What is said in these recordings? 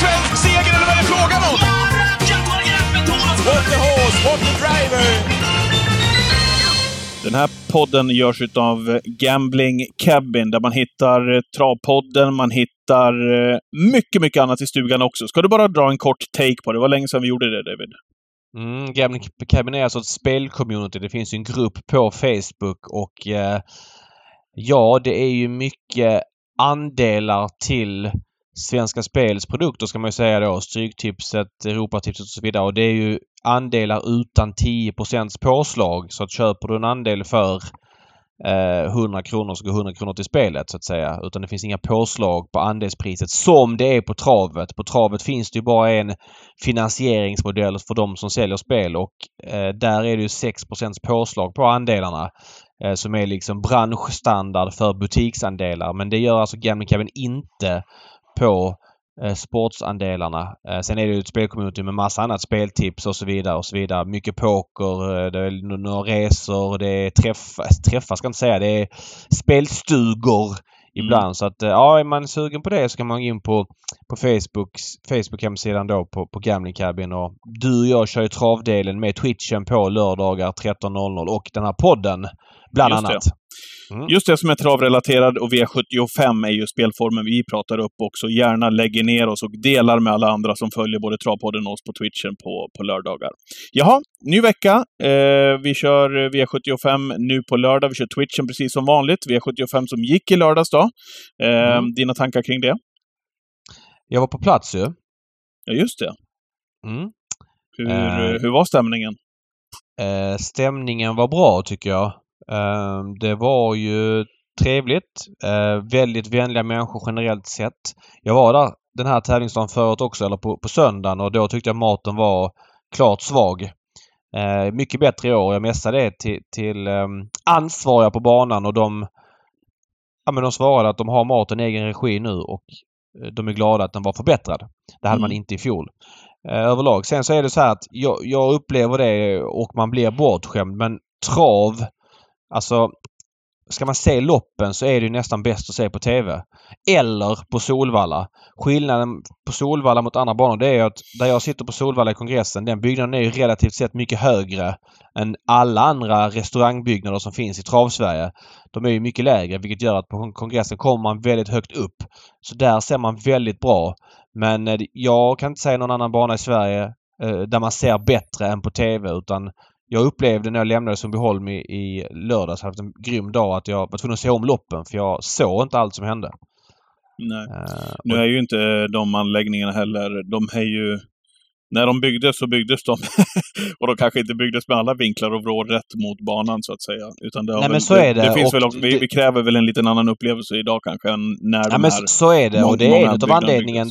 svensk seger eller vad är det frågan om? What the horse, what the driver! Den här podden görs av Gambling Cabin, där man hittar eh, Travpodden, man hittar eh, mycket, mycket annat i stugan också. Ska du bara dra en kort take på det? Det var länge sedan vi gjorde det, David. Mm, Gambling Cabin är alltså ett spelcommunity. Det finns ju en grupp på Facebook och eh, ja, det är ju mycket andelar till Svenska Spels produkter ska man ju säga då. Stryktipset, Europatipset och så vidare. Och det är ju andelar utan 10 påslag. Så att köper du en andel för eh, 100 kronor så går 100 kronor till spelet så att säga. Utan det finns inga påslag på andelspriset som det är på travet. På travet finns det ju bara en finansieringsmodell för de som säljer spel och eh, där är det ju 6% påslag på andelarna. Eh, som är liksom branschstandard för butiksandelar. Men det gör alltså Gambling Cabin inte på eh, sportsandelarna. Eh, sen är det ju ett spelcommunity med massa annat speltips och så vidare och så vidare. Mycket poker, eh, det är några resor, det är träffar, träffar ska jag inte säga, det är spelstugor ibland. Mm. Så att ja, är man sugen på det så kan man gå in på, på Facebooks, Facebook-hemsidan då på, på Gambling Cabin och du och jag kör ju travdelen med Twitchen på lördagar 13.00 och den här podden bland Just annat. Det. Mm. Just det som är travrelaterad och V75 är ju spelformen vi pratar upp också. Gärna lägger ner oss och delar med alla andra som följer både Travpodden och oss på Twitchen på, på lördagar. Jaha, ny vecka. Eh, vi kör V75 nu på lördag. Vi kör Twitchen precis som vanligt. V75 som gick i lördags då. Eh, mm. Dina tankar kring det? Jag var på plats ju. Ja, just det. Mm. Hur, eh, hur var stämningen? Eh, stämningen var bra tycker jag. Ehm, det var ju trevligt. Ehm, väldigt vänliga människor generellt sett. Jag var där den här tävlingsdagen förut också, eller på, på söndagen och då tyckte jag maten var klart svag. Ehm, mycket bättre i år. Jag messade det till, till ansvariga på banan och de, ja, men de svarade att de har maten i egen regi nu och eh, de är glada att den var förbättrad. Det hade mm. man inte i fjol. överlag. Sen så är det så här att jag, jag upplever det och man blir bortskämd men trav Alltså, ska man se loppen så är det nästan bäst att se på TV. Eller på Solvalla. Skillnaden på Solvalla mot andra banor det är att där jag sitter på Solvalla i kongressen, den byggnaden är ju relativt sett mycket högre än alla andra restaurangbyggnader som finns i Travsverige. De är ju mycket lägre vilket gör att på kongressen kommer man väldigt högt upp. Så där ser man väldigt bra. Men eh, jag kan inte säga någon annan bana i Sverige eh, där man ser bättre än på TV utan jag upplevde när jag lämnade Sundbyholm i, i lördags, hade haft en grym dag, att jag var tvungen att se om loppen för jag såg inte allt som hände. Nej. Uh, nu är ju inte de anläggningarna heller, de är ju... När de byggdes så byggdes de. och de kanske inte byggdes med alla vinklar och vrår rätt mot banan så att säga. Utan det Nej väl, men så är det. det finns väl också, vi, vi, kräver väl en liten annan upplevelse idag kanske än när ja, de men här så är det och det är en av anledningen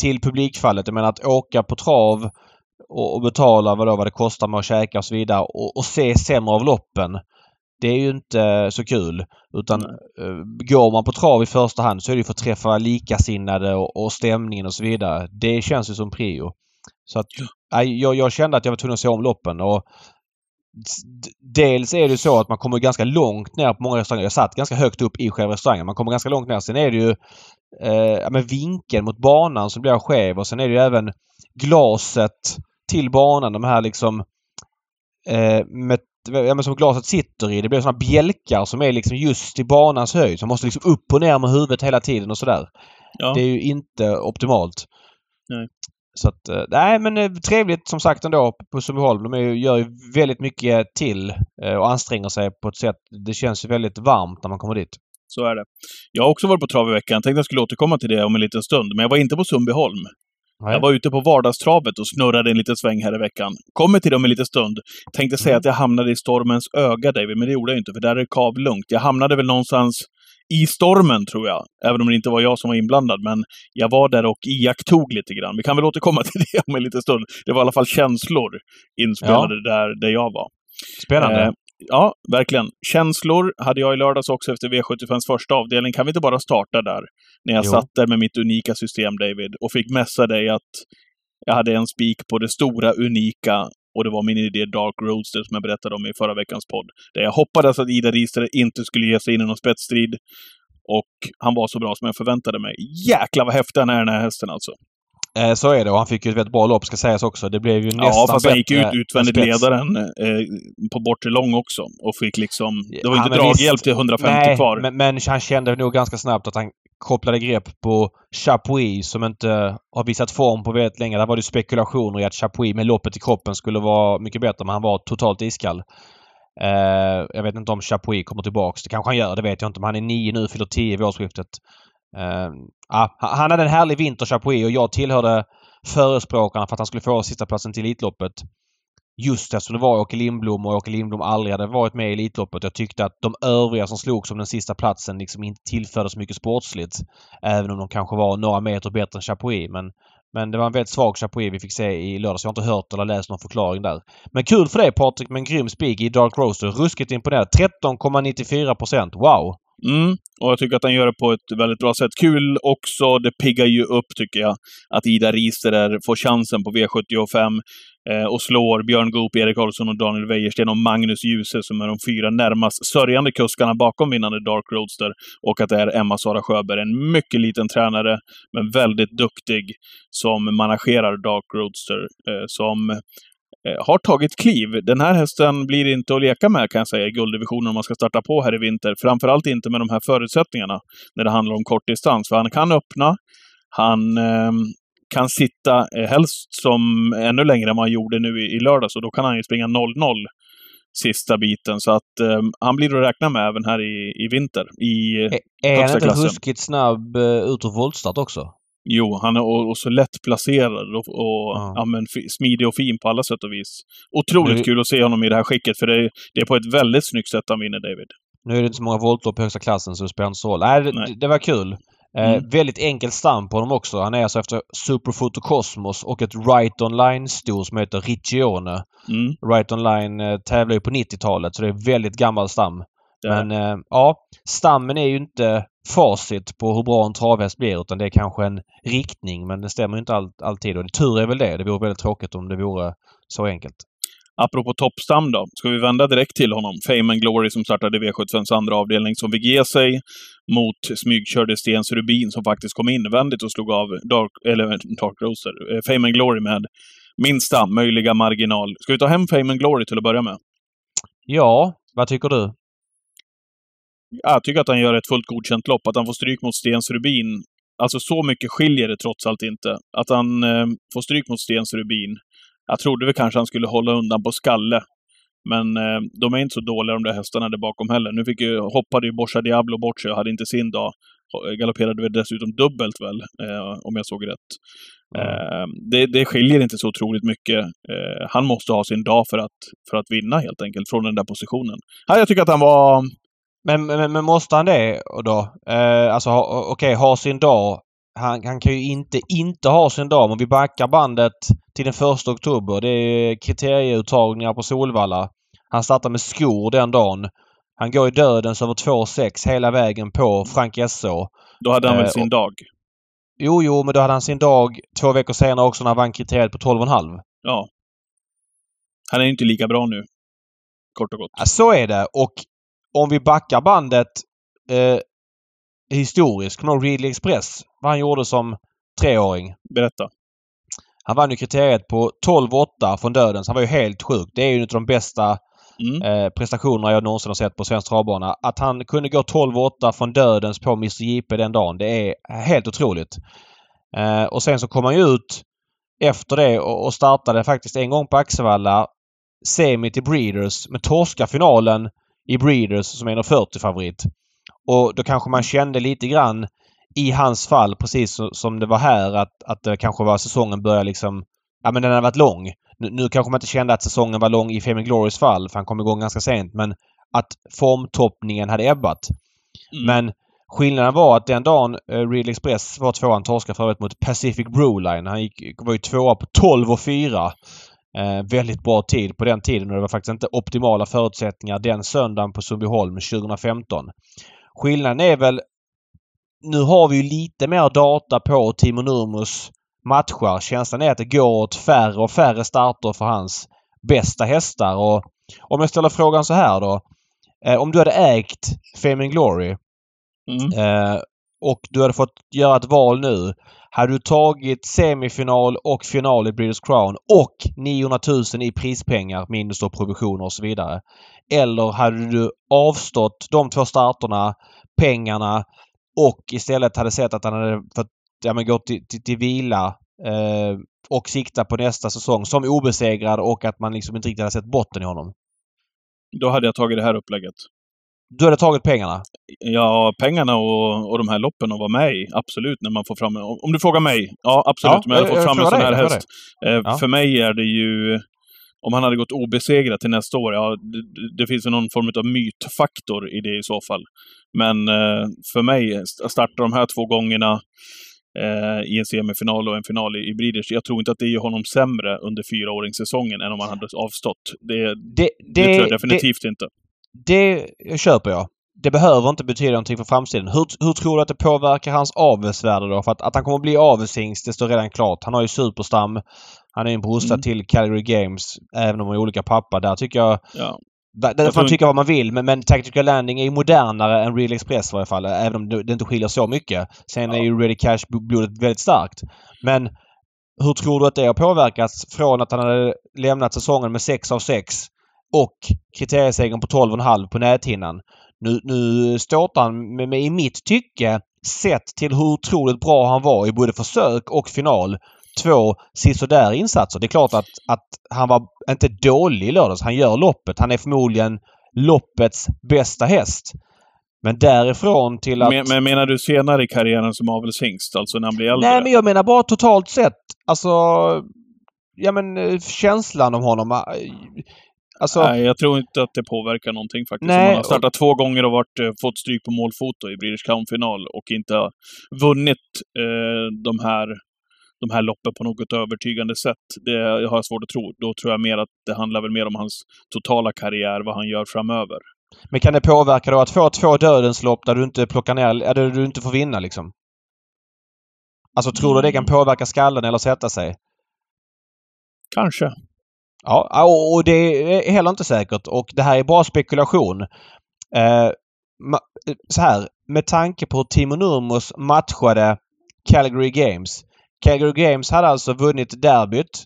till publikfallet. Jag menar att åka på trav och, och betala vad, då, vad det kostar med att käka och så vidare och, och se sämre av loppen. Det är ju inte så kul. Utan uh, går man på trav i första hand så är det för att träffa likasinnade och, och stämningen och så vidare. Det känns ju som prio. Så att jag, jag kände att jag var tvungen att se om loppen och Dels är det så att man kommer ganska långt ner på många restauranger. Jag satt ganska högt upp i själva restaurangen. Man kommer ganska långt ner. Sen är det ju eh, med vinkeln mot banan som blir skev och sen är det ju även glaset till banan. De här liksom eh, med, ja, som glaset sitter i. Det blir sådana bjälkar som är liksom just i banans höjd. Så man måste liksom upp och ner med huvudet hela tiden och sådär. Ja. Det är ju inte optimalt. Nej. Så att, eh, nej men eh, trevligt som sagt ändå på Sundbyholm. De är, gör ju väldigt mycket till eh, och anstränger sig på ett sätt. Det känns ju väldigt varmt när man kommer dit. Så är det. Jag har också varit på trav i veckan. Tänkte jag skulle återkomma till det om en liten stund. Men jag var inte på Sundbyholm. Nej. Jag var ute på vardagstravet och snurrade en liten sväng här i veckan. Kommer till dem en liten stund. Tänkte säga mm. att jag hamnade i stormens öga, David, men det gjorde jag inte, för där är det kavlugnt. Jag hamnade väl någonstans i stormen, tror jag. Även om det inte var jag som var inblandad. Men jag var där och iakttog lite grann. Vi kan väl återkomma till det om en liten stund. Det var i alla fall känslor inspelade ja. där, där jag var. Spännande. Eh, ja, verkligen. Känslor hade jag i lördags också efter V75s första avdelning. Kan vi inte bara starta där? När jag jo. satt där med mitt unika system, David, och fick messa dig att jag hade en spik på det stora, unika och det var min idé Dark Roadster som jag berättade om i förra veckans podd. Där jag hoppades att Ida Rister inte skulle ge sig in i någon spetsstrid. Och han var så bra som jag förväntade mig. Jäklar vad häftig han är den här hästen alltså. Eh, så är det och han fick ju ett väldigt bra lopp ska sägas också. Det blev ju nästan Ja, fast han gick bättre ut utvändigt ledaren eh, på bortre lång också. Och fick liksom... Det var Ja, inte draghjälp till 150 Nej, kvar. Men, men han kände nog ganska snabbt att han kopplade grepp på Chapuis som inte har visat form på väldigt länge. Där var det spekulationer i att Chapuis med loppet i kroppen skulle vara mycket bättre men han var totalt iskall. Eh, jag vet inte om Chapuis kommer tillbaks. Det kanske han gör, det vet jag inte. Men han är nio nu, fyller tio vid årsskiftet. Uh, han hade en härlig vinter Chapuis och jag tillhörde förespråkarna för att han skulle få sista platsen till Elitloppet. Just eftersom det var Åke Lindblom och Åke Lindblom aldrig hade varit med i Elitloppet. Jag tyckte att de övriga som slogs om den sista platsen liksom inte tillförde så mycket sportsligt. Även om de kanske var några meter bättre än Chapuis. Men, men det var en väldigt svag Chapuis vi fick se i lördags. Jag har inte hört eller läst någon förklaring där. Men kul för dig Patrik med en grym spik i Dark Roaster. Ruskigt imponerad. 13,94 procent. Wow! Mm, och jag tycker att han gör det på ett väldigt bra sätt. Kul också, det piggar ju upp tycker jag, att Ida Riister får chansen på V75 eh, och slår Björn Goop, Erik Karlsson och Daniel Wäjersten och Magnus Djuse som är de fyra närmast sörjande kuskarna bakom vinnande Dark Roadster. Och att det är Emma-Sara Sjöberg, en mycket liten tränare, men väldigt duktig, som managerar Dark Roadster. Eh, som har tagit kliv. Den här hästen blir inte att leka med kan jag säga i gulddivisionen om man ska starta på här i vinter. Framförallt inte med de här förutsättningarna när det handlar om kortdistans. För han kan öppna, han eh, kan sitta eh, helst som ännu längre än han gjorde nu i, i lördags och då kan han ju springa 0-0 sista biten. Så att eh, han blir att räkna med även här i, i vinter. I, Är, är han inte ruskigt snabb uh, ut ur voltstart också? Jo, han är och, och så lätt placerad och, och Ja. ja. men, smidig och fin på alla sätt och vis. Otroligt Nu- kul att se honom i det här skicket, för det, det är på ett väldigt snyggt sätt han vinner, David. Nu är det inte så många voltlopp i högsta klassen så det spelar inte så roll. Nej, det, Nej. det var kul. Eh, Mm. Väldigt enkel stam på honom också. Han är alltså efter Superfoto Cosmos och ett Right Online-sto som heter Riccione. Mm. Right Online eh, tävlar ju på 90-talet så det är väldigt gammal stam. Men eh, ja, stammen är ju inte facit på hur bra en travhäst blir utan det är kanske en riktning men det stämmer inte all, alltid. Och tur är väl det. Det vore väldigt tråkigt om det vore så enkelt. Apropå toppstam då, ska vi vända direkt till honom. Fame and Glory som startade V75s andra avdelning som fick ge sig mot smygkörde Stens Rubin som faktiskt kom invändigt och slog av Dark, eller Dark Roaster, eh, Fame and Glory med minsta möjliga marginal. Ska vi ta hem Fame and Glory till att börja med? Ja, vad tycker du? Jag tycker att han gör ett fullt godkänt lopp. Att han får stryk mot Stens Rubin. Alltså så mycket skiljer det trots allt inte. Att han eh, får stryk mot Stens Rubin. Jag trodde väl kanske han skulle hålla undan på skalle. Men eh, de är inte så dåliga de där hästarna där bakom heller. Nu fick ju, hoppade ju Borsa Diablo bort sig och hade inte sin dag. Galopperade väl dessutom dubbelt väl, eh, om jag såg rätt. Eh, det, det skiljer inte så otroligt mycket. Eh, han måste ha sin dag för att, för att vinna helt enkelt, från den där positionen. Ja, jag tycker att han var Men, men, men måste han det då? Eh, alltså ha- okej, ha sin dag. Han, han kan ju inte inte ha sin dag. Om vi backar bandet till den första oktober. Det är kriterieuttagningar på Solvalla. Han startar med skor den dagen. Han går i dödens över 2,6 hela vägen på Frank SO. Då hade han väl Eh, sin dag. Jo, jo, men då hade han sin dag två veckor senare också när han vann kriteriet på 12,5. Ja. Han är inte lika bra nu. Kort och gott. Ja, så är det. Och om vi backar bandet eh, historiskt. Kommer du Ridley Express? Vad han gjorde som treåring. Berätta. Han vann ju kriteriet på 12,8 från dödens. Han var ju helt sjuk. Det är ju en av de bästa Mm. eh, prestationerna jag någonsin har sett på svensk travbana. Att han kunde gå 12,8 från dödens på Mr JP den dagen. Det är helt otroligt. Eh, och sen så kom han ju ut efter det och, och startade faktiskt en gång på Axevalla semi till Breeders men torska finalen i Breeders som är en 40 favorit. Och då kanske man kände lite grann i hans fall precis som det var här att, att det kanske var säsongen började liksom... Ja men den har varit lång. Nu, nu kanske man inte kände att säsongen var lång i Fame Glorys fall för han kom igång ganska sent men att formtoppningen hade ebbat. Mm. Men skillnaden var att den dagen eh, Real Express var tvåan torskade för övrigt mot Pacific Brewline. Han gick, var ju tvåa på 12 och 4. Eh, väldigt bra tid på den tiden och det var faktiskt inte optimala förutsättningar den söndagen på Sundbyholm 2015. Skillnaden är väl... Nu har vi ju lite mer data på Timo Nurmos matcher. Känslan är att det går åt färre och färre starter för hans bästa hästar. Och om jag ställer frågan så här då. Eh, om du hade ägt Fame and Glory Mm. Eh, och du hade fått göra ett val nu. Hade du tagit semifinal och final i British Crown och 900 000 i prispengar minus då provisioner och så vidare. Eller hade du avstått de två starterna, pengarna och istället hade sett att han hade fått ja, men gå till, till, till vila eh, och sikta på nästa säsong som obesegrad och att man liksom inte riktigt hade sett botten i honom. Då hade jag tagit det här upplägget. Du hade tagit pengarna? Ja, pengarna och, och de här loppen och vara med i. Absolut, när man får fram... Om du frågar mig? Ja, absolut. Ja, om jag hade fått fram en sån här häst. Eh, ja. För mig är det ju... Om han hade gått obesegrat till nästa år, ja, det, det finns ju någon form av mytfaktor i det i så fall. Men eh, för mig, att starta de här två gångerna eh, i en semifinal och en final i, i Breeders. Jag tror inte att det gör honom sämre under fyraåringssäsongen än om han hade avstått. Det, det, det, det tror jag definitivt inte. Det köper jag. Det behöver inte betyda någonting för framtiden. Hur, hur tror du att det påverkar hans avelsvärde då? För att, att han kommer att bli avelshingst, det står redan klart. Han har ju superstam. Han är en brorsa mm. till Calgary Games, även om de är olika pappa. Där tycker jag... Ja. Där, där får man tycka vad man vill men, men Tactical Landing är ju modernare än Real Express i varje fall. Även om det, inte skiljer så mycket. Sen ja. är ju Ready Cash-blodet väldigt starkt. Men hur tror du att det har påverkats från att han hade lämnat säsongen med 6 av 6 och kriteriesegern på 12,5 på näthinnan. Nu, nu ståtar han med, med, i mitt tycke, sett till hur otroligt bra han var i både försök och final, två sisådär insatser. Det är klart att, att han var inte dålig i lördags. Han gör loppet. Han är förmodligen loppets bästa häst. Men därifrån till att... Men, men menar du senare i karriären som avelshingst? Alltså när han blir äldre? Nej, men jag menar bara totalt sett. Alltså... Ja men eh, känslan om honom. Alltså, Nej, jag tror inte att det påverkar någonting faktiskt. Nej, man har startat och... två gånger och varit, eh, fått stryk på målfoto i British Crown-final och inte vunnit eh, de, här, de här loppen på något övertygande sätt. Det har jag svårt att tro. Då tror jag mer att det handlar väl mer om hans totala karriär, vad han gör framöver. Men kan det påverka då att få två dödens lopp där du inte plockar ner, där du inte får vinna liksom? Alltså tror du det kan mm. påverka skallen eller sätta sig? Kanske. Ja, och det är heller inte säkert och det här är bara spekulation. Eh, eh så här, med tanke på hur Timo Nurmos matchade Calgary Games. Calgary Games hade alltså vunnit derbyt.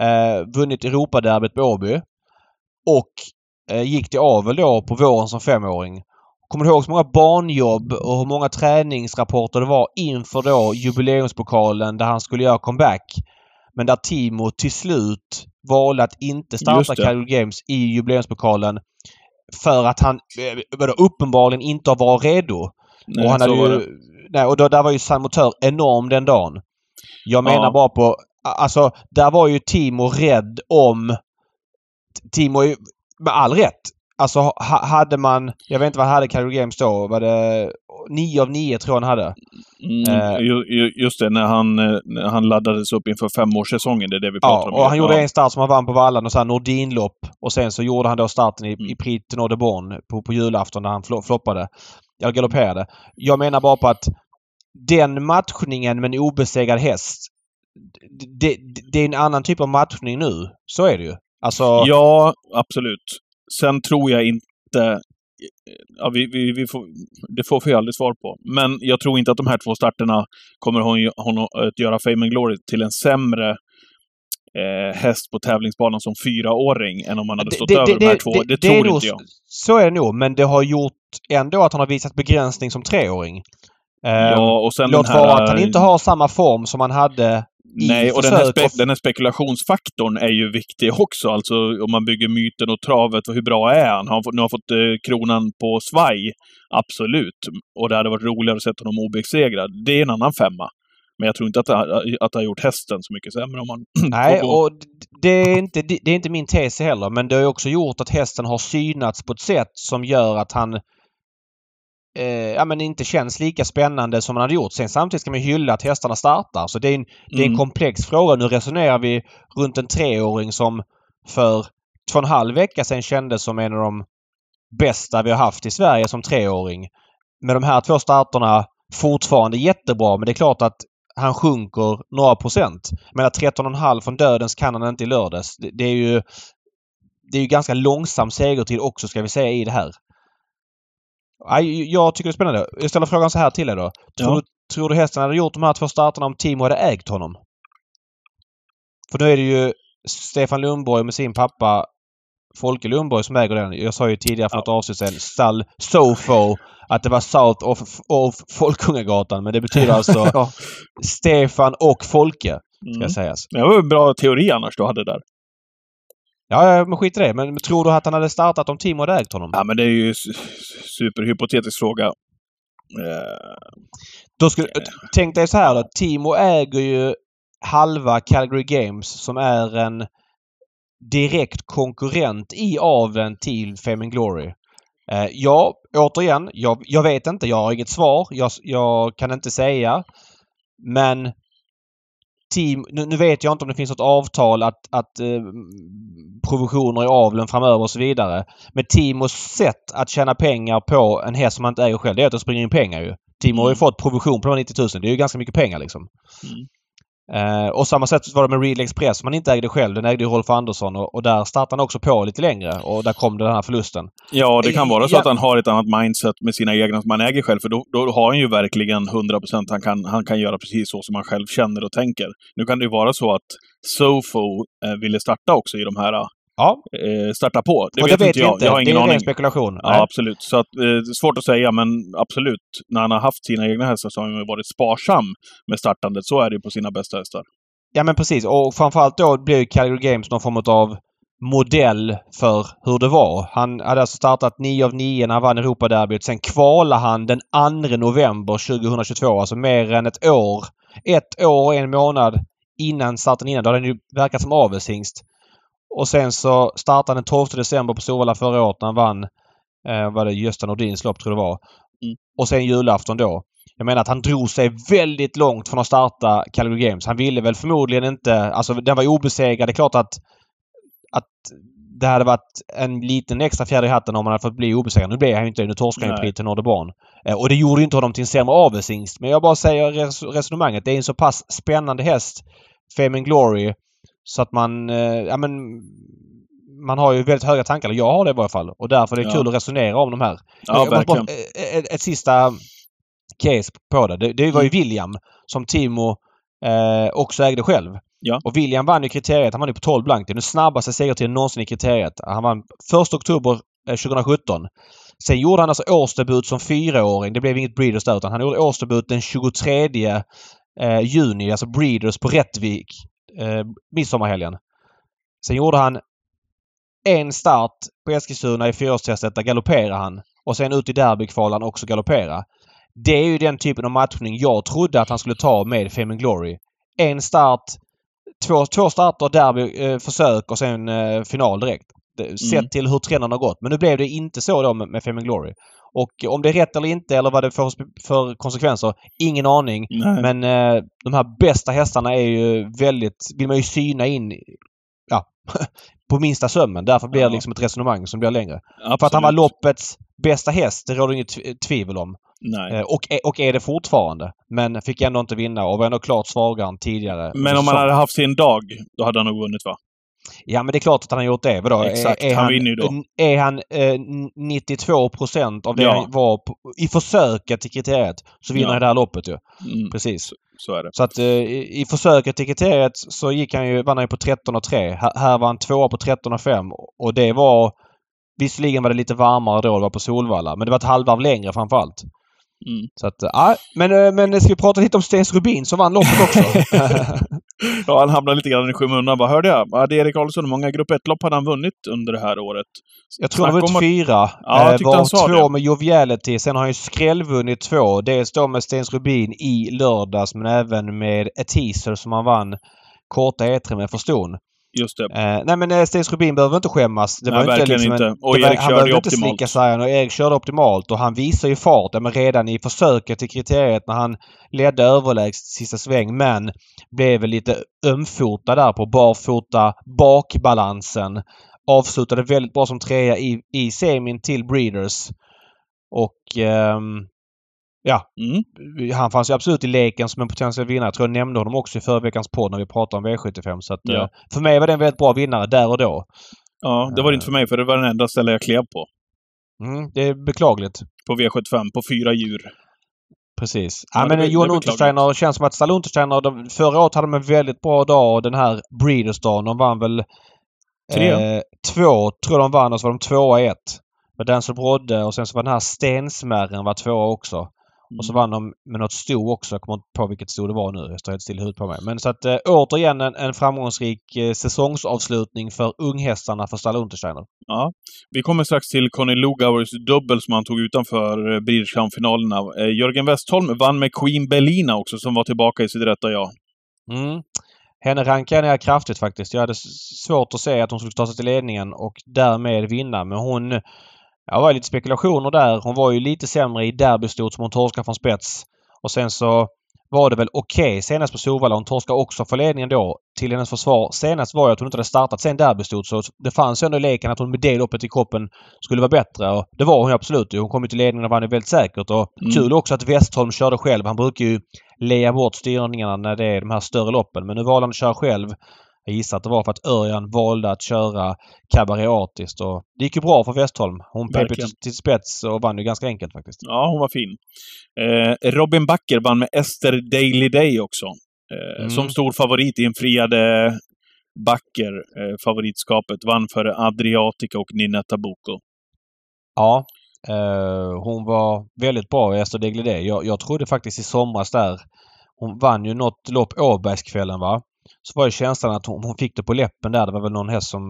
Eh, vunnit Europaderbyt på Åby. Och eh, gick till avel då på våren som femåring. Kommer du ihåg så många barnjobb och hur många träningsrapporter det var inför då jubileumspokalen där han skulle göra comeback? Men där Timo till slut valde att inte starta Calgary Games i jubileumspokalen för att han eh, uppenbarligen inte varit redo. Nej, och han hade ju, nej, och då, där var ju San Motör enorm den dagen. Jag menar ja. bara på... Alltså, där var ju Timo rädd om... Timo med all rätt Alltså hade man, jag vet inte vad hade Calgary Games då? Var det 9 av 9 tror jag han hade? Mm, eh, just det, när han, eh, när han laddades upp inför femårssäsongen. Det är det vi pratar ja, om. och han gjorde en start som han vann på vallan och sen Nordinlopp. Och sen så gjorde han då starten i, mm. i Prix de Nord på, på julafton när han floppade. Eller galopperade. Jag menar bara på att den matchningen med en obesegrad häst. Det, det, det är en annan typ av matchning nu. Så är det ju. Alltså... Ja, absolut. Sen tror jag inte... Ja, vi, vi, vi får, det får vi aldrig svar på. Men jag tror inte att de här två starterna kommer honom att göra Fame and Glory till en sämre eh, häst på tävlingsbanan som fyraåring än om han hade stått det, över det, de här två. Det, det tror nog, inte jag. Så är det nog, men det har gjort ändå att han har visat begränsning som treåring. Ja, och sen Låt vara att han inte har samma form som han hade Nej, och den här, spe den här spekulationsfaktorn är ju viktig också. Alltså om man bygger myten och travet, hur bra är han? Har han nu har fått eh, kronan på svaj? Absolut. Och det hade varit roligare att se honom obesegrad. Det är en annan femma. Men jag tror inte att det, att det har gjort hästen så mycket sämre om man... Nej, och det är, inte, det är inte min tes heller. Men det har också gjort att hästen har synats på ett sätt som gör att han eh, ja, men inte känns lika spännande som man hade gjort. Sen samtidigt ska man hylla att hästarna startar. Så det är en, det är en mm. komplex fråga. Nu resonerar vi runt en treåring som för två och en halv vecka sedan kändes som en av de bästa vi har haft i Sverige som treåring. Med de här två starterna fortfarande jättebra men det är klart att han sjunker några procent. Men 13,5 från dödens kan han inte i lördags. Det, det, är ju det är ju ganska långsam segertid också ska vi säga i det här. Jag tycker det är spännande. Jag ställer frågan så här till er då. Tror, ja. du, tror du hästen hade gjort de här två starterna om Timo hade ägt honom? För nu är det ju Stefan Lundborg med sin pappa Folke Lundborg som äger den. Jag sa ju tidigare för ja. något avsnitt sedan stall Sofo att det var South of, of Folkungagatan. Men det betyder alltså. Stefan och Folke. Ska mm. sägas. Det var en bra teori annars du hade där. Ja, men skit i det. Men tror du att han hade startat om Timo hade ägt honom? Ja, men det är ju superhypotetisk fråga. Uh, då skulle, uh, tänk dig så här då. Timo äger ju halva Calgary Games som är en direkt konkurrent i aveln till Fame Glory. Uh, ja, återigen, jag, jag vet inte. Jag har inget svar. Jag, jag kan inte säga. Men team, nu, nu, vet jag inte om det finns något avtal att, att eh, provisioner i avlen framöver och så vidare. Men Timos sätt att tjäna pengar på en häst som man inte äger själv, det är att det springer in pengar ju. Timo har ju mm. fått provision på de 90 000. Det är ju ganska mycket pengar liksom. Mm. Eh, och samma sätt var det med Real Express som man inte ägde själv. Den ägde ju Rolf Andersson och, och, där startade han också på lite längre och där kom den här förlusten. Ja, det kan vara så ja. att han har ett annat mindset med sina egna som man äger själv. För då, då har han ju verkligen 100 procent. Han kan, han kan göra precis så som han själv känner och tänker. Nu kan det ju vara så att Sofo eh, ville starta också i de här ja. eh, starta på. Det, vet, det vet inte jag. inte. Jag har ingen det är aning. spekulation. Ja, Nej. absolut. Så att, eh, svårt att säga, men absolut. När han har haft sina egna hästar så har han varit sparsam med startandet. Så är det på sina bästa hästar. Ja men precis och framförallt då blev Calgary Games någon form av modell för hur det var. Han hade alltså startat 9 av 9 när han vann Europaderbyt. Sen kvalade han den 2 november 2022. Alltså mer än ett år. Ett år och en månad innan starten innan. Då hade han ju verkat som avelshingst. Och sen så startade han den 12 december på Solvalla förra året när han vann eh, var det Gösta Nordins lopp tror jag det var. Mm. Och sen julafton då. Jag menar att han drog sig väldigt långt från att starta Calgary Games. Han ville väl förmodligen inte... Alltså den var obesegrad. Det är klart att, att det hade varit en liten extra fjäder i hatten om han hade fått bli obesegrad. Nu blev han ju inte Nu torskade han ju till Nordeborn. Eh, och det gjorde ju inte honom till en sämre avelshingst. Men jag bara säger res resonemanget. Det är en så pass spännande häst, Fame Glory, så att man... Eh, ja men... Man har ju väldigt höga tankar. Jag har det i varje fall. Och därför är det ja. kul att resonera om de här. Ja, verkligen. Ett, ett, ett sista case på det. Det, det var ju mm. William som Timo eh, också ägde själv. Ja. Och William vann ju kriteriet. Han vann ju på 12 blankt. Det är den snabbaste segertiden någonsin i kriteriet. Han vann 1 oktober eh, 2017. Sen gjorde han alltså årsdebut som fyraåring. Det blev inget Breeders där utan han gjorde årsdebut den 23 eh, juni, alltså Breeders på Rättvik. Eh, midsommarhelgen. Sen gjorde han en start på Eskilstuna i fyraårstestet. Där galopperade han. Och sen ut i derbykvalen också galoppera. Det är ju den typen av matchning jag trodde att han skulle ta med Fame Glory. En start, två, två starter, derby, eh, försök och sen eh, final direkt. Mm. Sett till hur trenden har gått. Men nu blev det inte så då med, med Fame Glory. Och om det är rätt eller inte eller vad det får för konsekvenser, ingen aning. Nej. Men eh, de här bästa hästarna är ju väldigt, vill man ju syna in ja, på minsta sömmen. Därför blir det liksom ett resonemang som blir längre. Absolut. För att han var loppets bästa häst, det råder inget tvivel om. Eh, och, och är det fortfarande. Men fick ändå inte vinna och var ändå klart svagare än tidigare. Men om han hade haft sin dag, då hade han nog vunnit va? Ja men det är klart att han har gjort det. Vadå? Exakt, är, är han vinner ju då. Är han eh, 92 procent av det ja. han var på, i försöket till kriteriet så vinner ja. han det här loppet ju. Mm. Precis. Så, så, är det. Så att eh, i, i försöket till kriteriet så gick han ju, vann han ju på 13 och 3. Här, här var han tvåa på 13 och 5 och det var Visserligen var det lite varmare då det var på Solvalla men det var ett halvvarv längre framförallt. Mm. Så att, ja, men, eh, men ska vi prata lite om Stens Rubin som vann loppet också? ja, han hamnade lite grann i skymundan. Vad hörde jag? Ja, det är Erik Karlsson. Hur många Grupp 1-lopp hade han vunnit under det här året? Jag tror han har vunnit fyra. Ja, jag var han sa två det. med Joviality. Sen har han ju skrällvunnit två. Dels då med Stens Rubin i lördags men även med ett teaser som han vann korta E3 med Forston. Just det. Eh, nej men eh, Stens Rubin behöver inte skämmas. Det nej, var inte liksom inte. Och var, ju optimalt. Inte slicka sig, och Erik körde optimalt och han visar ju fart. Men redan i försöket till kriteriet när han ledde överlägset sista sväng men blev lite ömfota där på barfota bakbalansen. Avslutade väldigt bra som trea i, i semin till Breeders. Och um, Ja. Mm. Han fanns ju absolut i leken som en potentiell vinnare. Jag tror jag nämnde honom också i förra veckans podd när vi pratade om V75. Så att, ja. Eh, för mig var det en väldigt bra vinnare där och då. Ja, det var det inte för mig för det var den enda ställe jag klev på. Mm, det är beklagligt. På V75, på fyra djur. Precis. Ja, ja men det, Johan Untersteiner känns som att Stall Untersteiner, de, förra året hade de en väldigt bra dag och den här Breeders-dagen, de vann väl... Tre? Eh, två tror de vann och så var de tvåa i ett. Med Denzel Brodde och sen så var den här Stensmärren var tvåa också. Och så vann de med något sto också. Jag kommer inte på vilket sto det var nu. Jag står helt still i huvudet på mig. Men så att äh, återigen en, en framgångsrik äh, säsongsavslutning för unghästarna för Stalla Untersteiner. Ja. Vi kommer strax till Conny Lugauers dubbel som han tog utanför äh, Breeders-finalerna. Äh, Jörgen Westholm vann med Queen Belina också som var tillbaka i sitt rätta jag. Mm. Henne rankar jag kraftigt faktiskt. Jag hade svårt att se att hon skulle ta sig till ledningen och därmed vinna. Men hon Ja, det var lite spekulationer där. Hon var ju lite sämre i derbystot som hon torskade från spets. Och sen så var det väl okej okay. senast på Solvalla. Hon torskade också för ledningen då. Till hennes försvar senast var ju att hon inte hade startat sen derbystot så det fanns ändå leken att hon med det loppet i kroppen skulle vara bättre. Och det var hon absolut. Hon kom ju till ledningen och vann ju väldigt säkert. Och mm. kul också att Westholm körde själv. Han brukar ju leja bort styrningarna när det är de här större loppen. Men nu valde han att köra själv. Jag gissar att det var för att Örjan valde att köra Cabaret Artist och det gick ju bra för Westholm. Hon pep till, spets och vann ju ganska enkelt faktiskt. Ja, hon var fin. Eh, Robin Backer vann med Esther Daily Day också. Eh, mm. Som stor favorit infriade Backer eh, favoritskapet. Vann före Adriatica och Ninetta Boko. Ja. Eh, hon var väldigt bra Esther Daily Day. Jag, jag trodde faktiskt i somras där hon vann ju något lopp Åbergskvällen va? Så var ju känslan att hon, hon, fick det på läppen där. Det var väl någon häst som...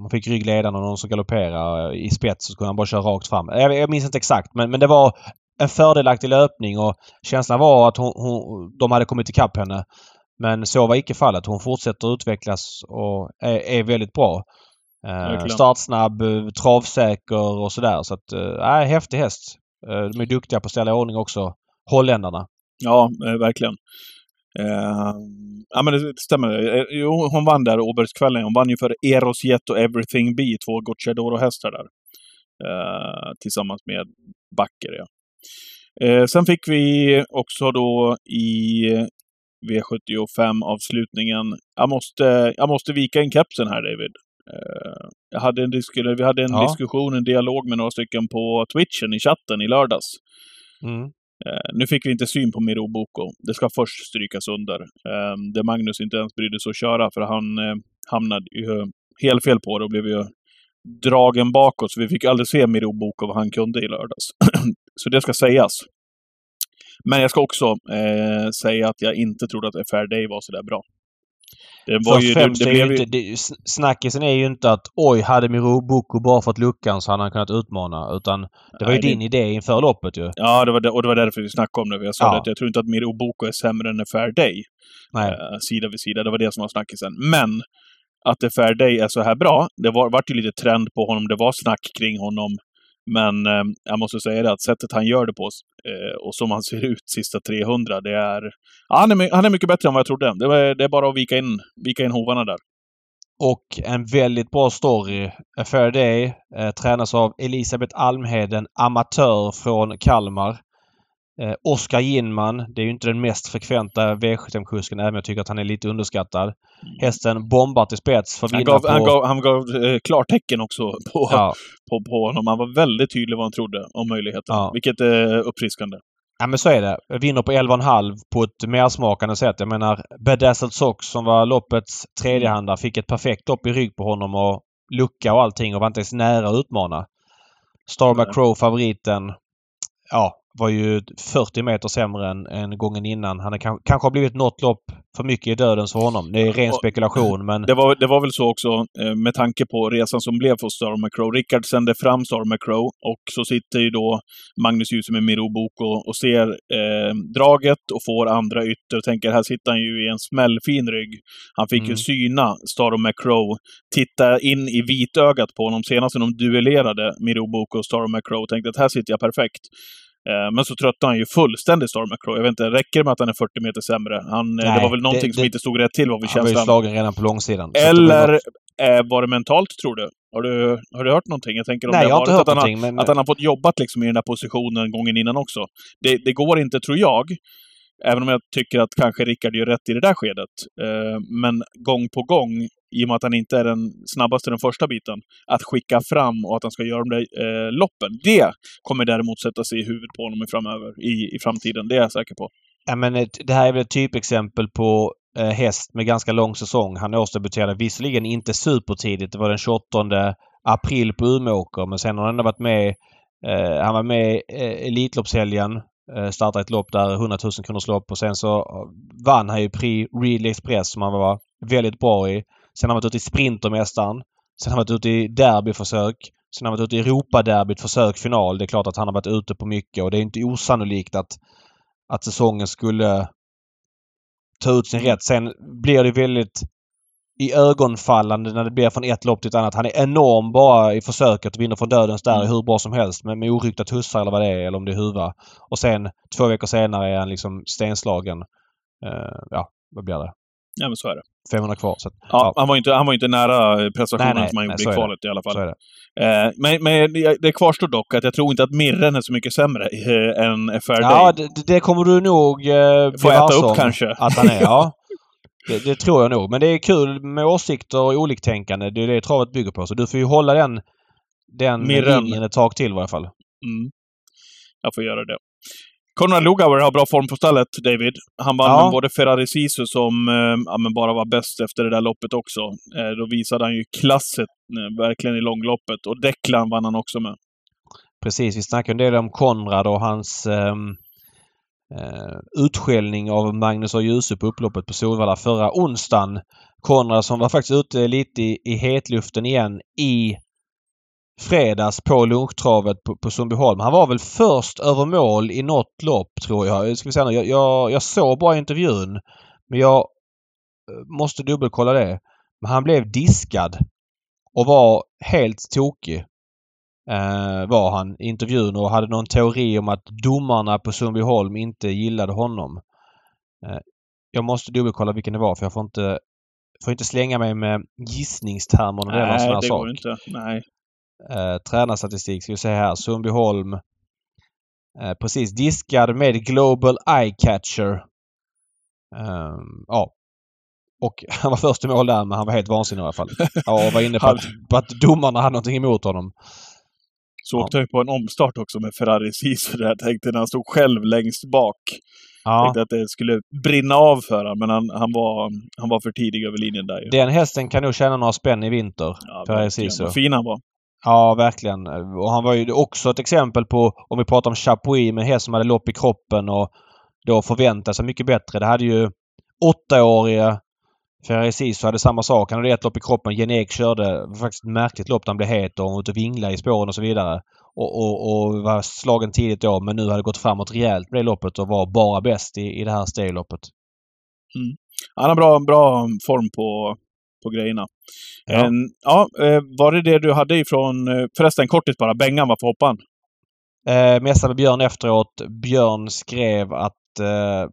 Hon fick ryggledaren och någon som galopperade i spets så skulle han bara köra rakt fram. Jag, jag minns inte exakt men, men det var en fördelaktig löpning och känslan var att hon, hon, de hade kommit ikapp henne. Men så var icke fallet. Hon fortsätter utvecklas och är, är väldigt bra. Eh, startsnabb, travsäker och sådär. Så att, äh, häftig häst. Eh, de är duktiga på att ställa i ordning också, holländarna. Ja, eh, verkligen. Uh, ja, men det stämmer. Eh, jo, hon vann där Åbergskvällen. Hon vann ju för Eros Jet och Everything Be, två Gocciadoro-hästar där. Uh, tillsammans med Backer, ja. Uh, sen fick vi också då i V75-avslutningen. Jag måste, jag måste vika in kepsen här, David. Uh, jag hade en vi hade en ja. diskussion, en dialog med några stycken på Twitchen i chatten i lördags. Mm. Eh, nu fick vi inte syn på Miro Boko. Det ska först strykas under. Eh, det Magnus inte ens brydde sig att köra, för han eh, hamnade ju helt fel på det och blev ju dragen bakåt. Så vi fick aldrig se Miro Boko vad han kunde i lördags. så det ska sägas. Men jag ska också eh, säga att jag inte trodde att Fair Day var så där bra. Det var ju, det, det blev ju... Inte, det, snackisen är ju inte att oj, hade Mirobuko bara fått luckan så hade han kunnat utmana. Utan det var ju Nej, din idé inför loppet ju. Ja, det var det, och det var därför vi snackade om det. Jag sa ja. att jag tror inte att Mirobuko är sämre än Fair Day. Nej. Eh, sida vid sida. Det var det som var snackisen. Men att The Fair Day är så här bra, det var, vart ju lite trend på honom. Det var snack kring honom men eh, jag måste säga det att sättet han gör det på eh, och som han ser ut sista 300, det är... Ja, han, är han är mycket bättre än vad jag trodde. Det, var, det är bara att vika in, vika in hovarna där. Och en väldigt bra story. Fair Day eh, tränas av Elisabeth Almheden, amatör från Kalmar. Eh, Oskar Ginman, det är ju inte den mest frekventa V75-kusken även om jag tycker att han är lite underskattad. Mm. Hästen bombar till spets för han gav, på... Han gav, han gav eh, klartecken också på, ja. på, på honom. Han var väldigt tydlig vad han trodde om möjligheten. Ja. Vilket är uppfriskande. Ja men så är det. Vinner på 11,5 på ett mersmakande sätt. Jag menar Bedazzled Sox som var loppets tredjehandare fick ett perfekt lopp i rygg på honom och lucka och allting och var inte ens nära att utmana. Star McCrow favoriten. Ja, var ju 40 meter sämre än, än gången innan. Han är, kanske har blivit något lopp för mycket i dödens för honom. Det är ren spekulation men... Det var, det var väl så också eh, med tanke på resan som blev för Star McCrow. Rickard sände fram Star McCrow och så sitter ju då Magnus Djuse med Miro Boko och ser eh, draget och får andra ytter och tänker här sitter han ju i en smällfin rygg. Han fick mm. ju syna Star McCrow, titta in i vitögat på honom senast när de duellerade Miro Boko och Star McCrow och tänkte att här sitter jag perfekt. Eh, men så tröttnade han ju fullständigt Storm McCrow. Jag vet inte, räcker det med att han är 40 meter sämre? Han, Nej, det var väl någonting det, som det, inte stod rätt till vad vi känslan. Han var ju slagen redan på långsidan. Eller eh, var det mentalt, tror du? Har du, har du hört någonting? Jag tänker om Nej, det jag har inte hört att. Han, men... Att han har fått jobbat liksom i den här positionen gången innan också. Det, det går inte, tror jag, Även om jag tycker att kanske Rickard gör rätt i det där skedet. Eh, men gång på gång i och med att han inte är den snabbaste den första biten, att skicka fram och att han ska göra de där eh, loppen. Det kommer däremot sätta sig i huvudet på honom i framöver, i, i framtiden. Det är jag säker på. Ja, men det här är väl ett typexempel på eh, häst med ganska lång säsong. Han årsdebuterade visserligen inte supertidigt. Det var den 28 april på Umeåker. Men sen har han ändå varit med. Eh, han var med eh, Elitloppshelgen. Eh, startade ett lopp där, 100 000 kronors lopp och sen så eh, vann han ju Prix Real Express som han var väldigt bra i. Sen har han varit ute i Sprintermästaren. Sen har han varit ute i derbyförsök. Sen har han varit ute i Europaderbyt, försök final. Det är klart att han har varit ute på mycket och det är inte osannolikt att, att säsongen skulle ta ut sin rätt. Sen blir det väldigt i ögonfallande när det blir från ett lopp till ett annat. Han är enorm bara i försöket och vinner från dödens där mm. hur bra som helst med, med oryckta tussar eller vad det är eller om det är huva. Och sen två veckor senare är han liksom stenslagen. Uh, ja, vad blir det? Ja, men så är det. 500 kvar. Så, ja, ja. Han, var inte, han var inte nära prestationen nej, nej, som han gjorde i kvalet i alla fall. Eh, men, men det kvarstår dock att jag tror inte att Mirren är så mycket sämre eh, än Fair Ja, det, det, kommer du nog eh, Få äta upp kanske. Att han är, ja. Det, det, tror jag nog. Men det är kul med åsikter och oliktänkande. Det är det travet bygger på. Så du får ju hålla den, den linjen ett tag till i varje fall. Mm. Jag får göra det. Konrad Lugauer har bra form på stället, David. Han vann ja. både Ferrari Sisu som eh, bara var bäst efter det där loppet också. Eh, då visade han ju klasset eh, verkligen i långloppet. Och Declan vann han också med. Precis. Vi snackade en del om Konrad och hans ehm, eh, utskällning av Magnus och Djuse på upploppet på Solvalla förra onsdagen. Konrad som var faktiskt ute lite i, i hetluften igen i fredags på lunchtravet på, på Sundbyholm. Han var väl först över mål i något lopp tror jag. Ska vi säga jag, jag, jag såg bara intervjun. Men jag eh, måste dubbelkolla det. Men han blev diskad och var helt tokig. Eh, var han i intervjun och hade någon teori om att domarna på Sundbyholm inte gillade honom. Eh, jag måste dubbelkolla vilken det var för jag får inte, får inte slänga mig med gissningstermer när det gäller. Nej, det går inte. Nej. Eh, tränarstatistik ska vi se här. Sundbyholm. Eh, precis. Diskad med Global Eye Catcher. Eh, ja. Och han var först i mål där men han var helt vansinnig i alla fall. Ja, och var inne på att, på att domarna hade någonting emot honom. Så åkte jag på en omstart också med Ferrari Sisu där jag tänkte när han stod själv längst bak. Ja. Tänkte att det skulle brinna av för honom, men han, han, var, han var för tidig över linjen där. Den hästen kan nog tjäna några spänn i vinter. Ja, Ferrari Sisu. Vad fin han var. Ja, verkligen. Och han var ju också ett exempel på, om vi pratar om Chapuis, med en häst som hade lopp i kroppen och då förväntade sig mycket bättre. Det hade ju åttaåriga Ferrari Sisu hade samma sak. Han hade ett lopp i kroppen. Genek körde det var faktiskt ett märkligt lopp där han blev het och ute och vinglade i spåren och så vidare. Och, och, och, var slagen tidigt då men nu hade gått framåt rejält med det loppet och var bara bäst i, i det här stegloppet. Mm. Han har bra, bra form på, på grejerna. Ja. En, ja, eh, var det det du hade ifrån... Eh, förresten, kortis bara. Bengan, varför hoppade han? Eh, mässade med Björn efteråt. Björn skrev att eh,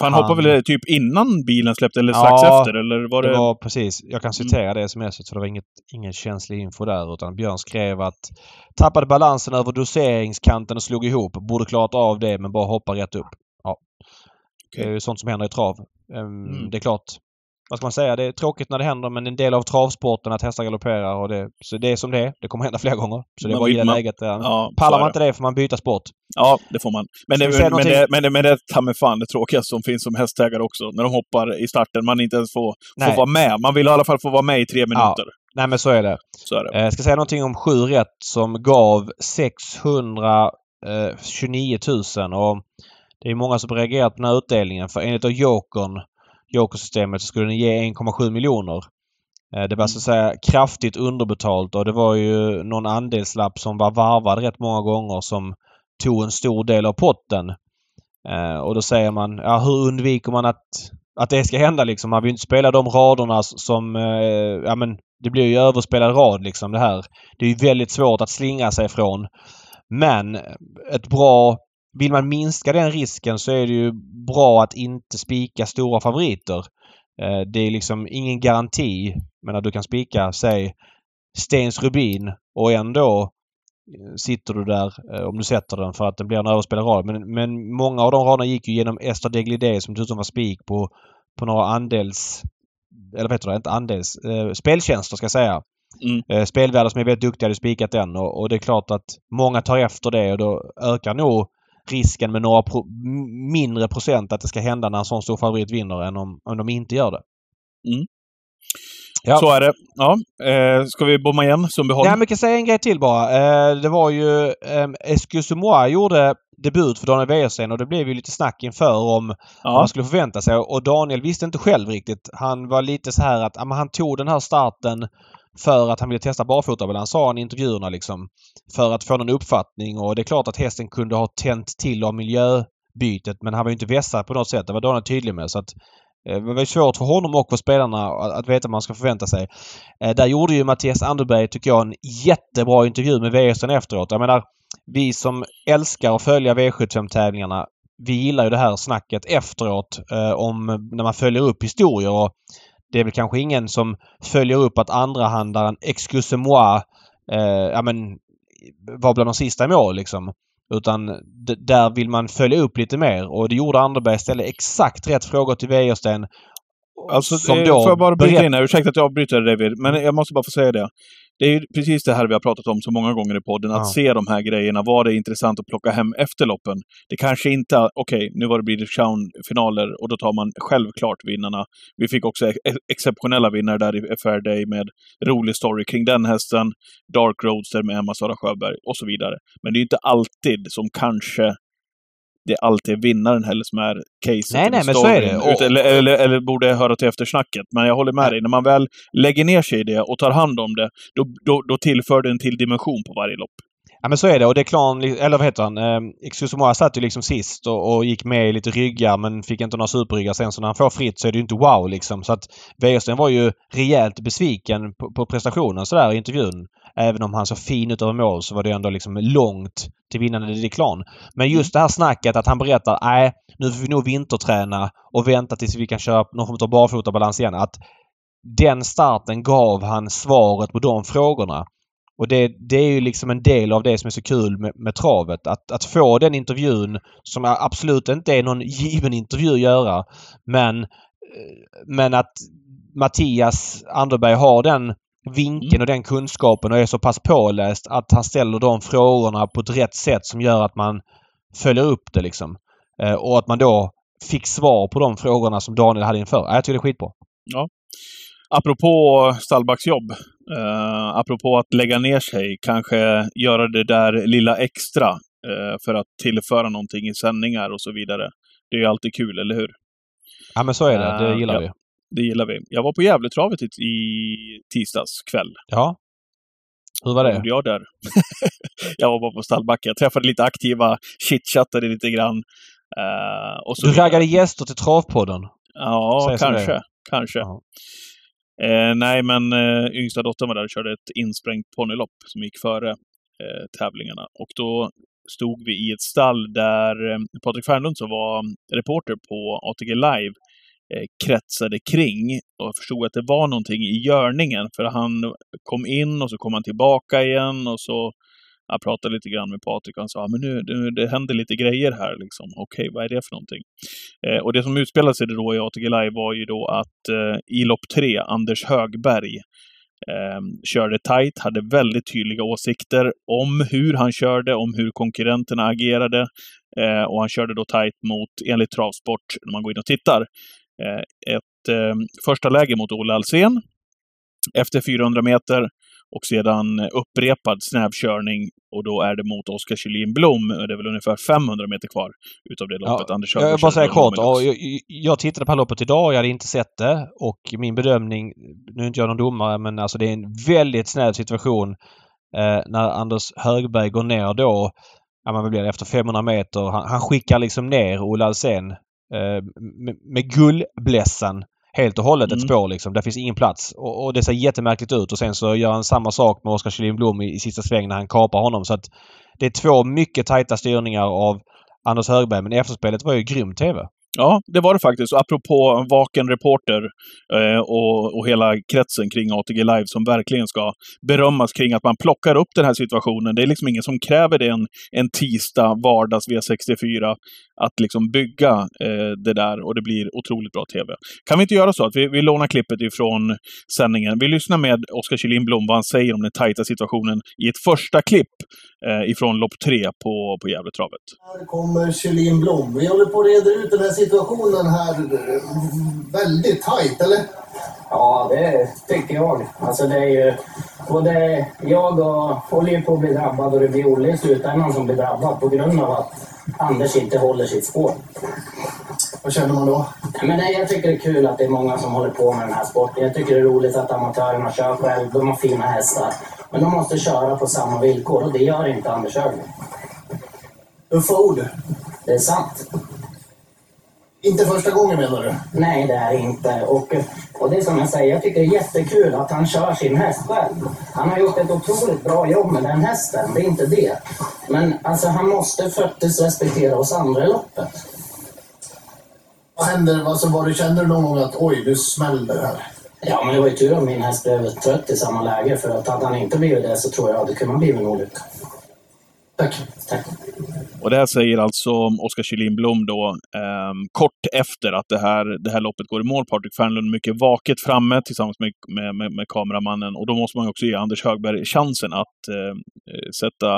han, han hoppade väl typ innan bilen släppte eller strax ja, efter? Eller var det... det var precis. Jag kan citera mm. det smset för det var inget, ingen känslig info där. Utan Björn skrev att tappade balansen över doseringskanten och slog ihop. Borde klarat av det men bara hoppa rätt upp. Ja. Okay. Det är ju sånt som händer i trav. Um, mm. Det är klart vad ska man säga, det är tråkigt när det händer men en del av travsporten att hästar galopperar och det, så det är som det är. Det kommer hända fler gånger. Så det är bara i det läget. Ja, Pallar man inte det får man byta sport. Ja, det får man. Men det, men, men, det, men, det, men det är ta mig fan det tråkigaste som finns som hästägare också. När de hoppar i starten. Man inte ens får, får vara med. Man vill i alla fall få vara med i tre minuter. Ja. Nej men så är det. Så är det. Jag eh, ska säga någonting om 7 rätt som gav 629 000 och det är många som reagerat på den här utdelningen för enligt Jokern Jokersystemet så skulle den ge 1,7 miljoner. Eh, det var så att säga kraftigt underbetalt och det var ju någon andelslapp som var varvad rätt många gånger som tog en stor del av potten. Eh, och då säger man, ja hur undviker man att, att det ska hända liksom? Man vill inte spela de raderna som, eh, ja men det blir ju överspelad rad liksom det här. Det är ju väldigt svårt att slingra sig från. Men ett bra vill man minska den risken så är det ju bra att inte spika stora favoriter. Eh, det är liksom ingen garanti. Men att du kan spika, säg Stens Rubin och ändå eh, sitter du där eh, om du sätter den för att den blir en överspelad rad. Men, men många av de raderna gick ju genom Ester Deglidé som dessutom var spik på, på några andels eller heter det, inte andels, eh, speltjänster ska jag säga. Mm. Eh, spelvärdar som är väldigt duktiga hade spikat den och, och, det är klart att många tar efter det och då ökar nog risken med några pro mindre procent att det ska hända när en sån stor favorit vinner än om, om de inte gör det. Mm. Ja. Så är det. Ja. Eh, ska vi bomma igen Sundbyholm? Ja, men jag kan säga en grej till bara. Eh, det var ju... Eh, Escusumoa gjorde debut för Daniel Wäjersten och det blev ju lite snack inför om ja. vad man skulle förvänta sig. Och Daniel visste inte själv riktigt. Han var lite så här att ja, han tog den här starten för att han ville testa barfota sa han i intervjuerna liksom. För att få någon uppfattning och det är klart att hästen kunde ha tänt till av miljöbytet men han var ju inte vässad på något sätt. Det var Daniel tydlig med. Så att eh, det var svårt för honom och för spelarna att veta vad man ska förvänta sig. Eh, där gjorde ju Mattias Anderberg, tycker jag, en jättebra intervju med Wäjersten efteråt. Jag menar, vi som älskar att följa V75-tävlingarna, vi gillar ju det här snacket efteråt eh, om när man följer upp historier. Och det är väl kanske ingen som följer upp att andrahandaren Excuse-moi eh, ja, men, var bland de sista i mål liksom. Utan där vill man följa upp lite mer och det gjorde Anderberg. Ställde exakt rätt frågor till Wäjersten. Alltså, som då får jag bara bryta in här? Ursäkta att jag avbryter David, men jag måste bara få säga det. Det är ju precis det här vi har pratat om så många gånger i podden, att ja. se de här grejerna. Vad det intressant att plocka hem efter loppen. Det kanske inte, okej, okay, nu var det British Crown-finaler och då tar man självklart vinnarna. Vi fick också ex exceptionella vinnare där i Fair Day med rolig story kring den hästen, Dark Roadster med Emma-Sara Sjöberg och så vidare. Men det är inte alltid som kanske det alltid är vinnaren heller som är caset. Nej, nej, men så är det. Och... Eller, eller, eller, borde höra till eftersnacket. Men jag håller med dig. När man väl lägger ner sig i det och tar hand om det, då, då, då tillför det en till dimension på varje lopp. Ja men så är det och det är Klan, eller vad heter han, eh, Excusomoa satt ju liksom sist och, och, gick med i lite ryggar men fick inte några superryggar sen så när han får fritt så är det ju inte wow liksom. Så att Wäjersten var ju rejält besviken på, på prestationen sådär i intervjun. Även om han såg fin ut över mål så var det ändå liksom långt till vinnande Declan. Men just det här snacket att han berättar nej, nu får vi nog vinterträna och vänta tills vi kan köra någon form av barfotabalans igen. Att den starten gav han svaret på de frågorna. Och det, det, är ju liksom en del av det som är så kul med, med travet. Att, att få den intervjun som absolut inte är någon given intervju att göra. Men, eh, men att Mattias Anderberg har den vinkeln mm. och den kunskapen och är så pass påläst att han ställer de frågorna på ett rätt sätt som gör att man följer upp det liksom. Eh, och att man då fick svar på de frågorna som Daniel hade inför. Jag tycker det är skitbra. Ja. Apropå stallbacksjobb. Eh, apropå att lägga ner sig, kanske göra det där lilla extra eh, för att tillföra någonting i sändningar och så vidare. Det är ju alltid kul, eller hur? Ja, men så är det. Det gillar uh, vi. Det gillar vi. Jag var på Gävletravet i, tisdags kväll. Ja. Hur var det? Vad jag där? jag var bara på Stallbacka. Jag träffade lite aktiva, chitchattade lite grann. Uh, och så du raggade gäster till Travpodden? Ja, Säg kanske. Kanske. Ja. Eh, nej, men eh, yngsta dottern var där och körde ett insprängt ponnylopp som gick före eh, tävlingarna. Och då stod vi i ett stall där eh, Patrik Fernlund som var reporter på ATG Live Eh, kretsade kring och förstod att det var någonting i görningen. För han kom in och så kom han tillbaka igen och så jag pratade lite grann med Patrik och han sa ah, men nu, nu det händer lite grejer här. Liksom. Okej, okay, vad är det för någonting? Eh, och det som utspelade sig då i ATG Live var ju då att eh, i lopp tre, Anders Högberg eh, körde tight, hade väldigt tydliga åsikter om hur han körde, om hur konkurrenterna agerade. Eh, och han körde då tight mot, enligt Travsport, när man går in och tittar, ett eh, första läge mot Olle Alsen efter 400 meter och sedan upprepad snävkörning och då är det mot Oskar Kjellin Blom. Det är väl ungefär 500 meter kvar utav det loppet. Ja, Anders jag vill bara säga kort. Jag, jag tittade på loppet idag. Jag hade inte sett det. Och min bedömning, nu är inte jag någon domare, men alltså det är en väldigt snäv situation eh, när Anders Högberg går ner då. Ja, man blir efter 500 meter. Han, han skickar liksom ner Ola Alsen eh, med, med gullblässan helt och hållet mm. ett spår liksom. Där finns ingen plats. Och, och, det ser jättemärkligt ut. Och sen så gör han samma sak med Oskar Kjellin Blom i, i sista sväng när han kapar honom. Så att det är två mycket tajta styrningar av Anders Högberg. Men efterspelet var ju grym TV. Ja, det var det faktiskt. Apropå vaken reporter eh, och, och hela kretsen kring ATG Live som verkligen ska berömmas kring att man plockar upp den här situationen. Det är liksom ingen som kräver det en, en tisdag, vardags V64, att liksom bygga eh, det där och det blir otroligt bra TV. Kan vi inte göra så att vi, vi lånar klippet ifrån sändningen? Vi lyssnar med Oskar Kjellin Blom vad han säger om den tajta situationen i ett första klipp eh, ifrån lopp tre på, på Gävletravet. Här kommer Kjellin Blom. Vi håller på att reda ut den här situationen här väldigt tajt, eller? Ja, det tycker jag. Alltså det är ju både jag och håller på att bli drabbad och det blir Olle i slutändan som blir drabbad på grund av att Anders inte håller sitt spår. Vad känner man då? Men nej, jag tycker det är kul att det är många som håller på med den här sporten. Jag tycker det är roligt att amatörerna kör själv. De har fina hästar. Men de måste köra på samma villkor och det gör inte Anders Högberg. Uffa ord. Det är sant. Inte första gången menar du? Nej, det är det inte. Och, och det är som jag säger, jag tycker det är jättekul att han kör sin häst själv. Han har gjort ett otroligt bra jobb med den hästen, det är inte det. Men alltså, han måste faktiskt respektera oss andra i loppet. Vad händer? Alltså, var du, kände du någon gång att oj, nu smäller det här? Ja, men det var ju tur om min häst blev trött i samma läge. För att hade han inte blivit det så tror jag att det kunde ha blivit en olycka. Tack. Tack. Och det här säger alltså Oskar Kjellin Blom då, eh, kort efter att det här, det här loppet går i mål. Patrik Fernlund mycket vaket framme tillsammans med, med, med, med kameramannen. Och då måste man också ge Anders Högberg chansen att eh, eh, sätta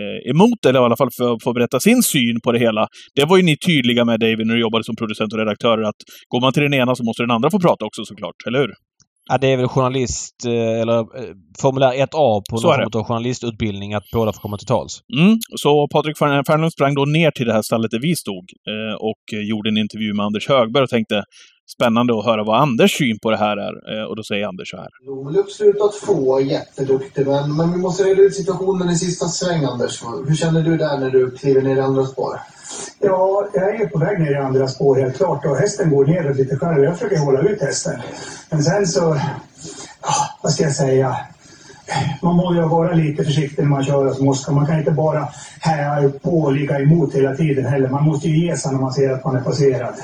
eh, emot, eller i alla fall få berätta sin syn på det hela. Det var ju ni tydliga med David när du jobbade som producent och redaktör, att går man till den ena så måste den andra få prata också såklart, eller hur? Ja, det är väl journalist eh, eller eh, formulär 1A på Så någon form av journalistutbildning att båda får komma till tals. Mm. Så Patrik Fern- Fernlund sprang då ner till det här stallet där vi stod eh, och gjorde en intervju med Anders Högberg och tänkte spännande att höra vad Anders syn på det här är. Eh, och då säger Anders så här. Lomeluk slutat få jätteduktig, men, men vi måste reda ut situationen i sista sväng, Anders. Hur känner du där när du kliver ner i andra spår? Ja, jag är på väg ner i andra spår helt klart och hästen går neråt lite själv. Jag försöker hålla ut hästen. Men sen så, ja, vad ska jag säga? Man måste ju vara lite försiktig när man kör som Oskar. Man kan inte bara här på och ligga emot hela tiden heller. Man måste ju ge sig när man ser att man är passerad.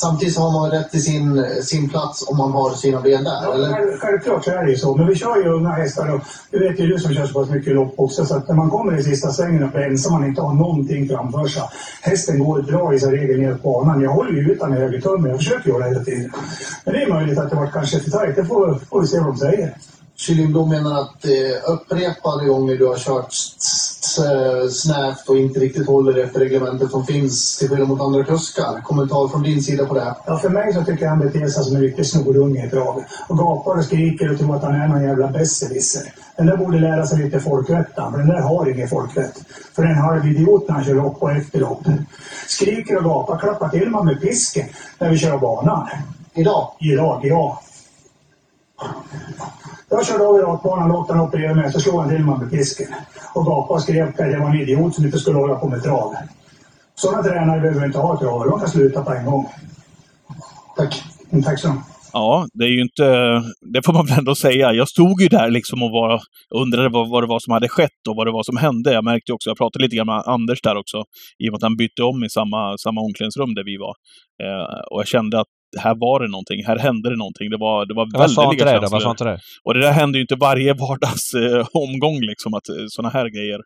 Samtidigt så har man rätt till sin, sin plats om man har sina ben där, eller? Själv- Självklart så är det ju så. Men vi kör ju unga hästar och det vet ju du som kör så pass mycket lopp också. Så att när man kommer i sista svängen på ensam man inte har någonting framför sig. Hästen går bra i sig regel ner på banan. Jag håller ju utan högertummen. Jag försöker göra det hela tiden. Men det är möjligt att det var kanske för tajt. Det får, får vi se vad de säger. Kylling Blom menar att eh, upprepade gånger du har kört snävt och inte riktigt håller efter reglementet som finns till skillnad mot andra kuskar. Kommentar från din sida på det? Ja, för mig så tycker jag han beter sig som en riktig snorunge i travet. Och gapar och skriker och tror att han är någon jävla besserwisser. Den där borde lära sig lite folkvett för den där har ingen folkvett. För den halv idiot när han kör lopp och efterlopp. Skriker och gapar, klappar till man med pisken när vi kör banan. Idag? Idag, ja. Jag körde av i rakbanan, låg den operera mig, så slog han till mig med pisken. Och gapade och skrek att jag var en idiot som inte skulle hålla på med trav. Sådana tränare behöver vi inte ha trav, de kan sluta på en gång. Tack. Mm, tack så mycket. Ja, det är ju inte... Det får man väl ändå säga. Jag stod ju där liksom och var, undrade vad, vad det var som hade skett och vad det var som hände. Jag märkte också, jag pratade lite grann med Anders där också, i och med att han bytte om i samma, samma omklädningsrum där vi var. Eh, och jag kände att här var det någonting, här hände det någonting. Det var, det var väldiga det då? Känslor. sa inte det? Och det där händer ju inte varje vardags eh, omgång, liksom, att eh, såna här grejer.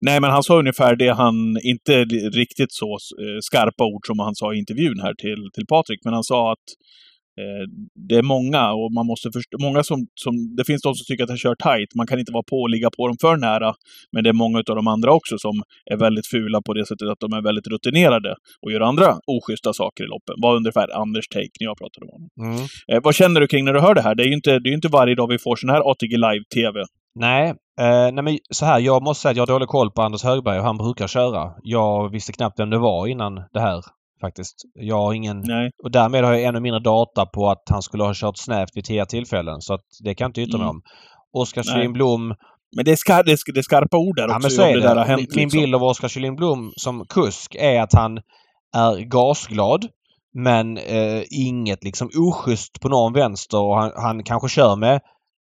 Nej, men han sa ungefär det han, inte riktigt så eh, skarpa ord som han sa i intervjun här till, till Patrik, men han sa att det är många och man måste förstå, många som, som, det finns de som tycker att han kör tight. Man kan inte vara på och ligga på dem för nära. Men det är många av de andra också som är väldigt fula på det sättet att de är väldigt rutinerade och gör andra oschyssta saker i loppen. Var ungefär Anders take när jag pratade med honom. Mm. Eh, vad känner du kring när du hör det här? Det är ju inte, det är inte varje dag vi får sån här ATG Live-TV. Nej, eh, nej men så här. Jag måste säga att jag har dålig koll på Anders Högberg och han brukar köra. Jag visste knappt vem det var innan det här faktiskt. Jag har ingen... Nej. Och därmed har jag ännu mindre data på att han skulle ha kört snävt vid tidigare tillfällen. Så att det kan jag inte yttra mig Mm. om. Oskar Nej. Kjellin Blom. Men det är, skar, det, är, det är skarpa ord där Ja också. men så är det det. där har hänt, Min liksom. bild av Oskar Kjellin Blom som kusk är att han är gasglad. Men eh, inget liksom oschysst på någon vänster och han, han kanske kör med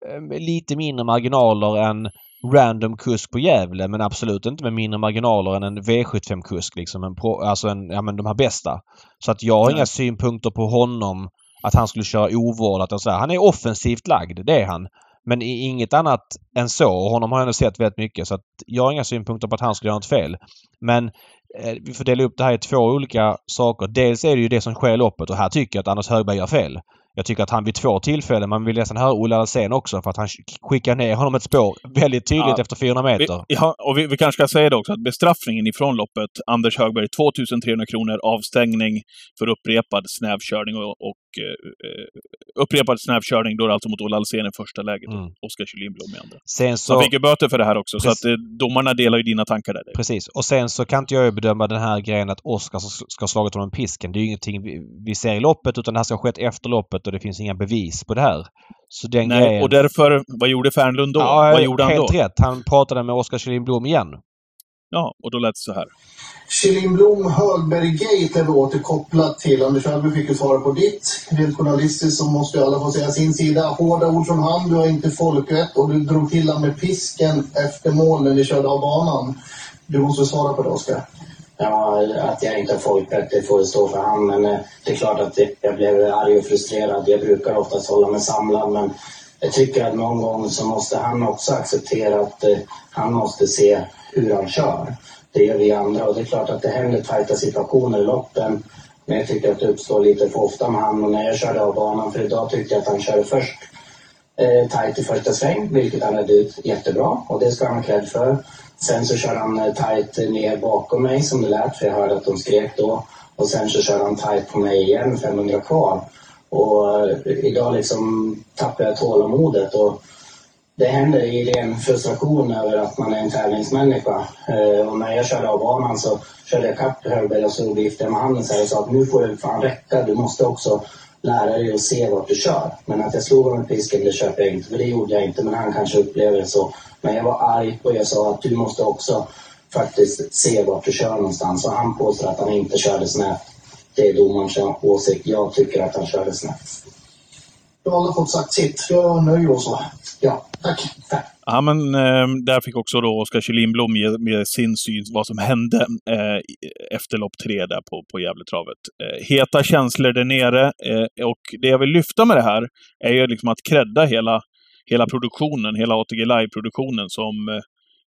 eh, lite mindre marginaler än random kusk på Gävle men absolut inte med mindre marginaler än en V75-kusk. Liksom. En pro, alltså en, ja, men de här bästa. Så att jag har Nej. inga synpunkter på honom att han skulle köra ovårdat och så här. Han är offensivt lagd, det är han. Men i inget annat än så. Och honom har jag ändå sett väldigt mycket så att jag har inga synpunkter på att han skulle göra något fel. Men vi får dela upp det här i två olika saker. Dels är det ju det som sker i loppet och här tycker jag att Anders Högberg gör fel. Jag tycker att han vid två tillfällen, man vill nästan höra Olle Alsén också för att han skickar ner honom ett spår väldigt tydligt Ja. efter 400 Vi, meter. ja, och vi, vi kanske ska säga det också, att bestraffningen ifrån loppet, Anders Högberg, 2300 kronor avstängning för upprepad snävkörning och, och eh, upprepad snävkörning, då är det alltså mot Olle Alsén i första läget och Mm. Oskar Kyllinblom i andra. Sen Så han fick ju böter för det här också, Precis. så att eh, domarna delar ju dina tankar där. Precis. Och sen så kan inte jag bedöma den här grejen att Oskar ska ha slagit honom pisken. Det är ju ingenting vi, ser i loppet utan det här ska ha skett efter loppet och det finns inga bevis på det här. Så den Nej, grejen... och därför, vad gjorde Fernlund då? Ja, vad gjorde han helt då? rätt. Han pratade med Oskar Kjellin igen. Ja, och då lät det så här. Kjellin Högberg Gate är då återkopplat till. Anders Högberg fick ju svara på ditt. Rent journalistiskt så måste ju alla få säga sin sida. Hårda ord från han, du har inte folkrätt och du drog till han med pisken efter mål när ni körde av banan. Du måste svara på det, Oskar. Ja, att jag inte har folkrätt, det får stå för han. Men eh, det är klart att jag blev arg och frustrerad. Jag brukar oftast hålla mig samlad, men jag tycker att någon gång så måste han också acceptera att eh, han måste se hur han kör. Det gör vi andra och det är klart att det händer tajta situationer i loppen. Men jag tycker att det uppstår lite för ofta med han och när jag körde av banan, för idag tyckte jag att han körde först eh, tajt i första sväng, vilket han ledde ut jättebra och det ska han ha cred för. Sen så kör han eh, tight tajt ner bakom mig som det lät, för jag hörde att de skrek då. Och sen så kör han tajt på mig igen, 500 kvar. Och eh, idag liksom tappar jag tålamodet och det händer i ren frustration över att man är en tävlingsmänniska. Eh, och när jag körde av banan så körde jag kapp Högberg och så viftade jag med handen så här och sa att nu får det fan räcka. Du måste också lära dig att se vart du kör. Men att jag slog honom med pisken, det köper jag inte. För det gjorde jag inte, men han kanske upplever det så. Men jag var arg och jag sa att du måste också faktiskt se vart du kör någonstans. Och han påstår att han inte körde snett. Det är domarens åsikt. Jag tycker att han körde snett. Du har alla fått sagt sitt. Jag nöjer och så. Ja, tack. Ja, men eh, där fick också då Oskar Kylinblom ge, med sin syn vad som hände eh, efter lopp tre där på, på Gävletravet. Eh, heta känslor där nere. Eh, och det jag vill lyfta med det här är ju liksom att credda hela, hela produktionen, hela ATG Live-produktionen som eh,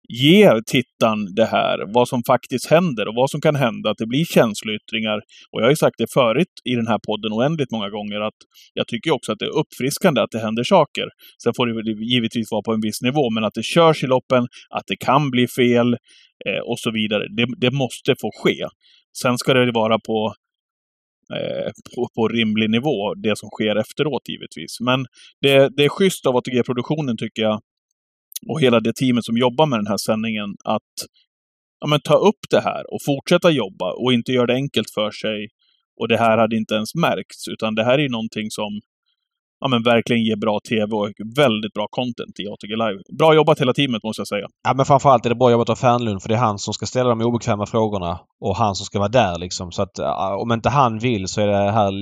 ger tittaren det här, vad som faktiskt händer och vad som kan hända, att det blir känsloyttringar. Och jag har ju sagt det förut i den här podden oändligt många gånger att jag tycker också att det är uppfriskande att det händer saker. Sen får det givetvis vara på en viss nivå, men att det körs i loppen, att det kan bli fel eh, och så vidare. Det, det måste få ske. Sen ska det vara på, eh, på, på rimlig nivå, det som sker efteråt givetvis. Men det, det är schysst av ATG-produktionen tycker jag, och hela det teamet som jobbar med den här sändningen, att ja, men, ta upp det här och fortsätta jobba och inte göra det enkelt för sig. Och det här hade inte ens märkts, utan det här är någonting som ja, men verkligen ger bra TV och väldigt bra content i ATG Live. Bra jobbat hela teamet måste jag säga. Ja men framförallt är det bra jobbat av Fernlund för det är han som ska ställa de obekväma frågorna och han som ska vara där liksom. Så att om inte han vill så är det här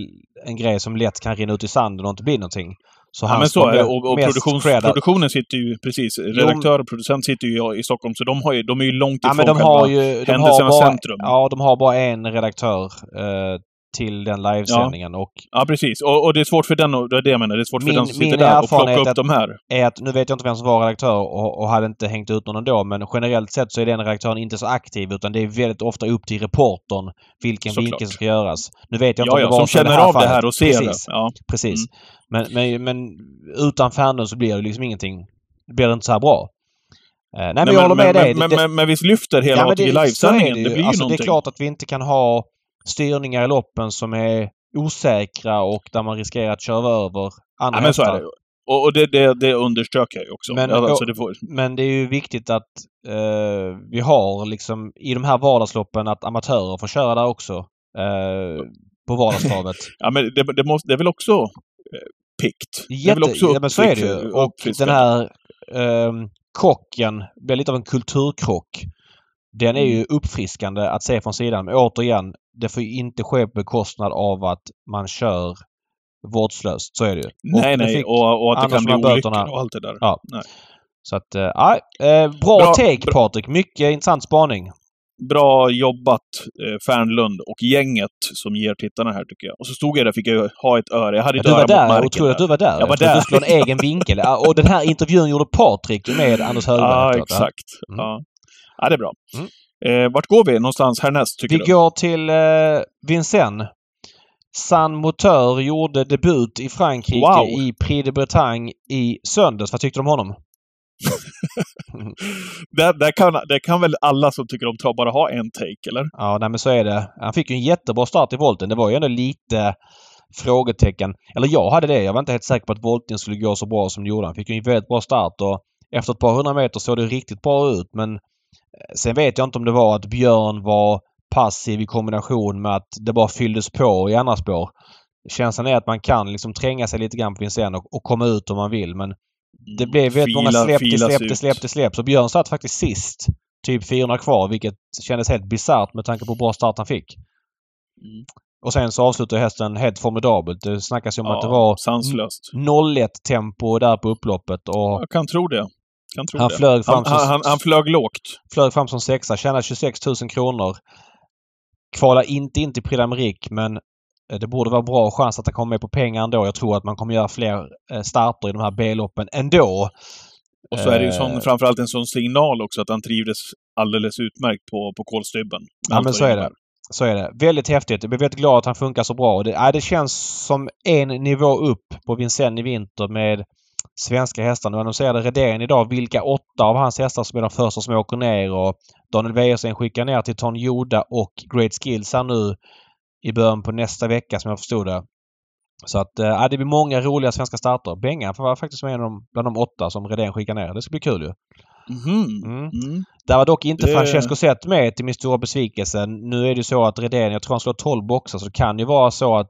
en grej som lätt kan rinna ut i sanden och inte bli någonting. Så Ja, men så är det. Och, och produktions, produktionen sitter ju, precis, redaktör och producent sitter ju i Stockholm, så de, har ju, de är ju långt Ja ifrån men de har ju... De har bara, centrum. Ja, de har bara en redaktör eh, till den livesändningen och Ja, precis. Och, och det är svårt för den, och det är det jag menar, det är svårt för Min- den som sitter där och plocka upp att- de här. är att, nu vet jag inte vem som var redaktör och, och hade inte hängt ut någon ändå, men generellt sett så är den redaktören inte så aktiv utan det är väldigt ofta upp till reportern vilken Såklart. vinkel som ska göras. Nu vet jag inte Ja, om ja, det var som känner här av det fallet. här och ser Precis. det. Ja. Precis. Mm. Men, men, men utan Fernlund så blir det liksom ingenting. Det blir inte så här bra. Eh, nej, men Nej, jag håller med men, dig. Men, Det- men, men visst lyfter hela Ja, men ATG det- Live-sändningen? ju. Det, blir ju alltså, någonting. Det är klart att vi inte kan ha styrningar i loppen som är osäkra och där man riskerar att köra över andra Ja, men så är det. Och, och det, det, det underströk jag ju också. Men- alltså, det får, Men det är ju viktigt att eh, vi har liksom i de här vardagsloppen att amatörer får köra där också. Eh, på vardagstravet. ja, men det, det, måste, det är väl också eh, pikt? det är väl Jätte, också ja, men så är det ju. uppfrisk- Och den här eh, krocken blir lite av en kulturkrock. Den är ju uppfriskande att se från sidan. Men återigen, det får ju inte ske på bekostnad av att man kör vårdslöst. Så är det ju. Nej, det nej. fick Och, och att det kan bli olyckor och allt det där. Ja. Nej. Så att, ja, eh, bra, Bra- take bra- Patrik. Mycket intressant spaning. Bra jobbat eh, Fernlund och gänget som ger tittarna här tycker jag. Och så stod jag där fick jag ha ett öra. Jag hade ett Du var öra där. mot marken. Otroligt att du var där. Jag var där. Du skulle ha en egen vinkel. Ja, Och den här intervjun gjorde Patrik med Anders Högberg. Ja. exakt. Mm. Ja. ja, det är bra. Mm. Eh, vart går vi någonstans härnäst, tycker Vi du? går till eh, Vincennes. San Moteur gjorde debut i Frankrike Wow. i Prix de Bretagne i söndags. Vad tyckte du om honom? Där, där, kan, där kan väl alla som tycker om trav bara ha en take, eller? Ja, nej men så är det. Han fick ju en jättebra start i volten. Det var ju ändå lite frågetecken. Eller jag hade det. Jag var inte helt säker på att volten skulle gå så bra som det gjorde. Han fick ju en väldigt bra start och efter ett par hundra meter såg det riktigt bra ut. Men sen vet jag inte om det var att Björn var passiv i kombination med att det bara fylldes på i andra spår. Känslan är att man kan liksom tränga sig lite grann på Vincennes och, och komma ut om man vill men det blev väldigt många släpp, filas släpp, ut. släpp, det släpp. Så Björn satt faktiskt sist. Typ 400 kvar vilket kändes helt bisarrt med tanke på hur bra start han fick. Mm. Och sen så avslutade hästen helt formidabelt. Det snackas ju om att det Ja, var sanslöst. 0-1 tempo där på upploppet och Jag kan tro det. Kan tro Han det. flög fram han, som- han, han, flög lågt. flög fram som sexa. Tjänade 26 000 kronor. Kvalar inte in till Prix men eh, det borde vara bra chans att han kommer med på pengar ändå. Jag tror att man kommer göra fler eh, starter i de här B-loppen ändå. Och så är det ju Eh. sån, framförallt en sån signal också att han trivdes alldeles utmärkt på, på kolstybben. Ja men så är det. Så är det. Väldigt häftigt. Jag blir väldigt glad att han funkar så bra. Det, ja, det känns som en nivå upp på Vincennes i vinter med svenska hästar. Nu annonserade Redén idag vilka åtta av hans hästar som är de första som åker ner och Daniel Wäjersten skickar ner till Ton Joda och Great Skills här nu i början på nästa vecka som jag förstod det. Så att ja, det blir många roliga svenska starter. Bengan vara faktiskt med bland de åtta som Redén skickar ner. Det ska bli kul ju. Mhm. Mm. Mm. Där var dock inte Det- Francesco Zet med till min stora besvikelse. Nu är det så att Redén, jag tror han slår 12 boxar så det kan ju vara så att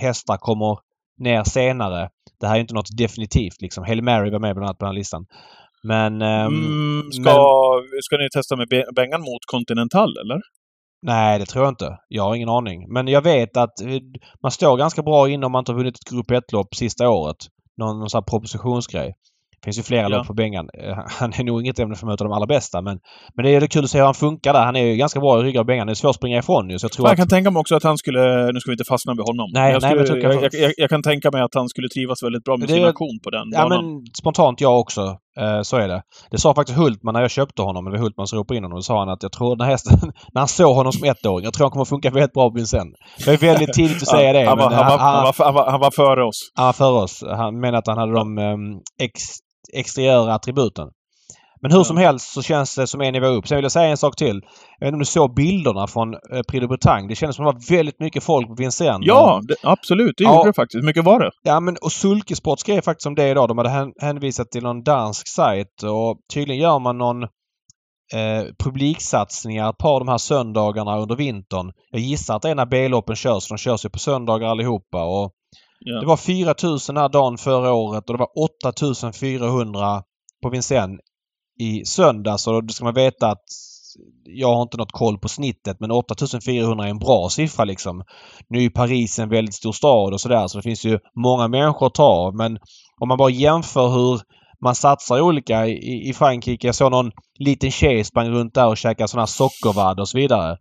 hästar kommer ner senare. Det här är inte något definitivt liksom. Hail Mary var med bland annat på den här listan. Men... ehm, Mm, ska, ska ni testa med Be- Bengan mot Continental, eller? Nej, det tror jag inte. Jag har ingen aning. Men jag vet att eh, man står ganska bra in om man inte har vunnit ett Grupp 1-lopp sista året. Någon, någon sån här propositionsgrej. Finns ju flera Ja. lopp på Bengan. Eh, Han är nog inget ämne för att möta de allra bästa men, men det är kul att se hur han funkar där. Han är ju ganska bra i ryggar och Bengan. Det är svårt att springa ifrån ju. Så jag tror jag att... kan tänka mig också att han skulle... Nu ska vi inte fastna vid honom. Nej, jag, nej, skulle, jag, jag, jag, jag kan tänka mig att han skulle trivas väldigt bra med Det- sin aktion på den Ja banan. men spontant jag också. Eh, så är det. Det sa faktiskt Hultman när jag köpte honom. Det var Hultman som ropade in honom. Då sa han att jag tror den hästen, när han såg honom som ettåring, jag tror han kommer funka väldigt bra på Vincennes. Det är väldigt tidigt att säga det. han, var, han före oss. Han var före oss. Han menade att han hade de um, ex, exteriöra attributen. Men hur som helst så känns det som en nivå upp. Sen vill jag säga en sak till. Jag vet inte om du såg bilderna från uh, Prix de Bretagne. Det kändes som att det var väldigt mycket folk på Vincennes. Ja, det, absolut. Det Ja. gjorde det faktiskt. Hur mycket var det? Ja men och Sulkesport skrev faktiskt om det idag. De hade hän- hänvisat till någon dansk sajt och tydligen gör man någon eh, publiksatsningar ett par av de här söndagarna under vintern. Jag gissar att det är när B-loppen körs. De körs ju på söndagar allihopa och Ja. det var 4000 här dagen förra året och det var 8400 på Vincennes i söndags. Och då ska man veta att jag har inte något koll på snittet men 8400 är en bra siffra liksom. Nu är Paris en väldigt stor stad och sådär så det finns ju många människor att ta av. Men om man bara jämför hur man satsar olika i, i Frankrike. Jag såg någon liten tjej sprang runt där och käkade sådana här sockervadd och så vidare.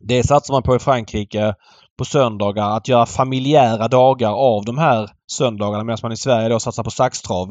Det satsar man på i Frankrike på söndagar. Att göra familjära dagar av de här söndagarna medan man i Sverige då satsar på saxtrav.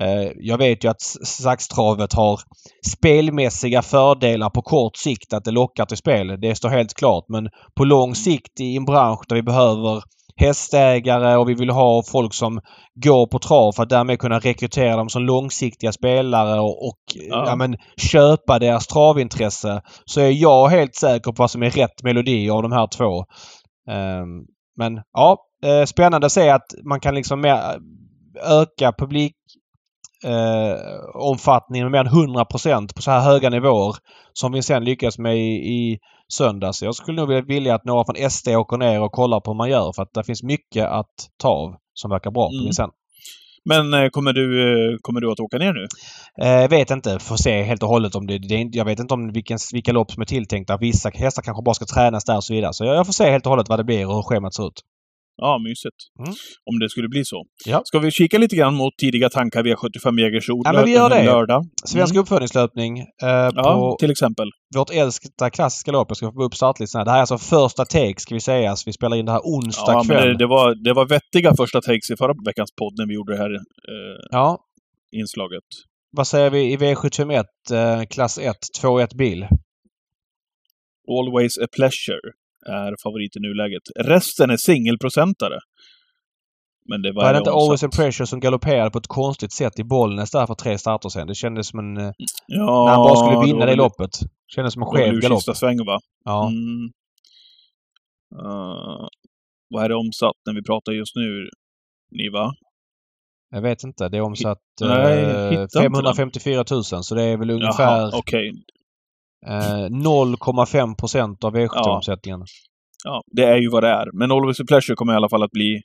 Eh, Jag vet ju att saxtravet har spelmässiga fördelar på kort sikt att det lockar till spel. Det står helt klart. Men på lång sikt i en bransch där vi behöver hästägare och vi vill ha folk som går på trav för att därmed kunna rekrytera dem som långsiktiga spelare och, och Ja. ja. men, köpa deras travintresse. Så är jag helt säker på vad som är rätt melodi av de här två. Ehm, men ja, eh, spännande att se att man kan liksom mer öka publik eh, omfattningen med mer än 100% på så här höga nivåer som vi sen lyckas med i, i söndags. Jag skulle nog vilja- att några från SD åker ner och kollar på hur man gör för att det finns mycket att ta av som verkar bra på Mm. Men eh, kommer du, eh, kommer du att åka ner nu? Eh, jag vet inte. Får se helt och hållet om det, det är, Jag vet inte om vilken, vilka lopp som är tilltänkta. Vissa hästar kanske bara ska tränas där och så vidare. Så jag, jag får se helt och hållet vad det blir och hur schemat ser ut. Ja, mysigt. Mm. Om det skulle bli så. Ja. Ska vi kika lite grann mot tidiga tankar V75 Jägersro Ja, men vi gör det. lördag? Svensk Mm. uppföljningslöpning eh, Ja, på till exempel. vårt älskta klassiska lopp. Jag ska få upp startlistan. Det här är alltså första take ska vi säga. Så vi spelar in det här onsdag Ja, men kväll. det, det, var, det var vettiga första takes i förra veckans podd när vi gjorde det här eh, Ja. inslaget. Vad säger vi i V751 eh, klass 1, 2-1 bil? Always a pleasure är favorit i nuläget. Resten är singelprocentare. Men det var Var det inte. Always a Pressure som galopperade på ett konstigt sätt i Bollnäs där för tre starter sen? Det kändes som en... eh, Ja, när han bara skulle vinna det väl- loppet. Kändes som en det skev galopp. sista sväng, va? Ja. Mm. Uh, vad är det omsatt när vi pratar just nu, Niva? Jag vet inte. Det är omsatt Nej, eh, hittar inte 554 000 så det är väl ungefär okej. Eh, 0,5 procent av Ja. V75-omsättningen. Ja, det är ju vad det är. Men Always a pleasure kommer i alla fall att bli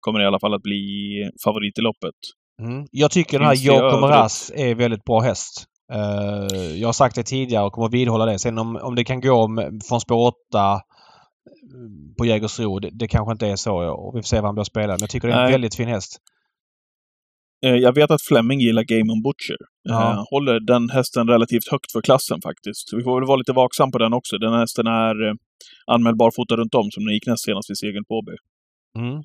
kommer i alla fall att bli favorit i loppet. Mm. Jag tycker den här övrigt? Maras är väldigt bra häst. Eh, jag har sagt det tidigare och kommer vidhålla det. Sen om, om det kan gå med, från spår 8 eh, på Jägersro, det, det kanske inte är så. Och vi får se vad han blir spelad. Men jag tycker det är en väldigt fin häst. Eh, Jag vet att Fleming gillar Game on Butcher. Ja. Eh, Håller den hästen relativt högt för klassen faktiskt. Så vi får väl vara lite vaksam på den också. Den här hästen är eh, anmäld barfota runt om som den gick näst senast vid segern på Åby. Mm.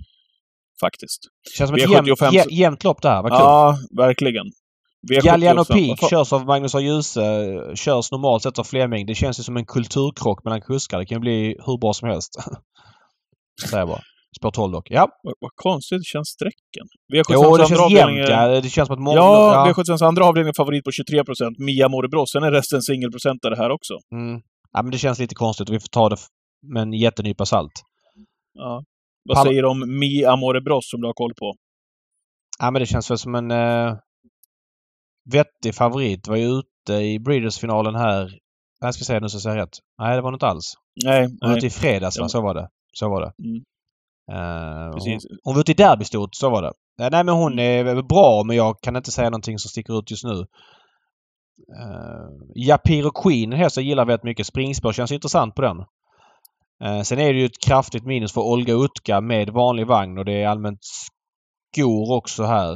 Faktiskt. Känns som ett V75 jämnt, så- jä, jämnt lopp där. Vad kul. Ja, verkligen. V75 Galliano Peak fan- körs av Magnus A. Djuse. Körs normalt sett av Fleming. Det känns ju som en kulturkrock mellan kuskar. Det kan ju bli hur bra som helst. Säger jag bara. Spår 12 dock. Ja. Vad, vad konstigt känns sträcken. V75 Jo, det känns jämnt. Ja. Det känns som att många... Ja, V75 andra avdelning favorit på 23 procent. Mia Morebros. Sen är resten singelprocentare här också. Mm. Ja, men det känns lite konstigt och vi får ta det med en jättenypa salt. Ja. Vad Pam- säger du om Mia Morebros som du har koll på? Ja, men det känns väl som en eh, vettig favorit. Var ju ute i Breeders-finalen här. Jag ska säga nu så jag säger rätt. Nej, det var inte alls. Nej, var nej. ute i fredags, va? Ja. Så var det. Så var det. Mm. Eh, hon, Precis. hon var ute i derbystort, så var det. Eh, nej, men hon är bra, men jag kan inte säga någonting som sticker ut just nu. Uh, Japiro Queen, en häst jag gillar väldigt mycket. Springspår känns intressant på den. Eh, sen är det ju ett kraftigt minus för Olga Utka med vanlig vagn och det är allmänt skor också här.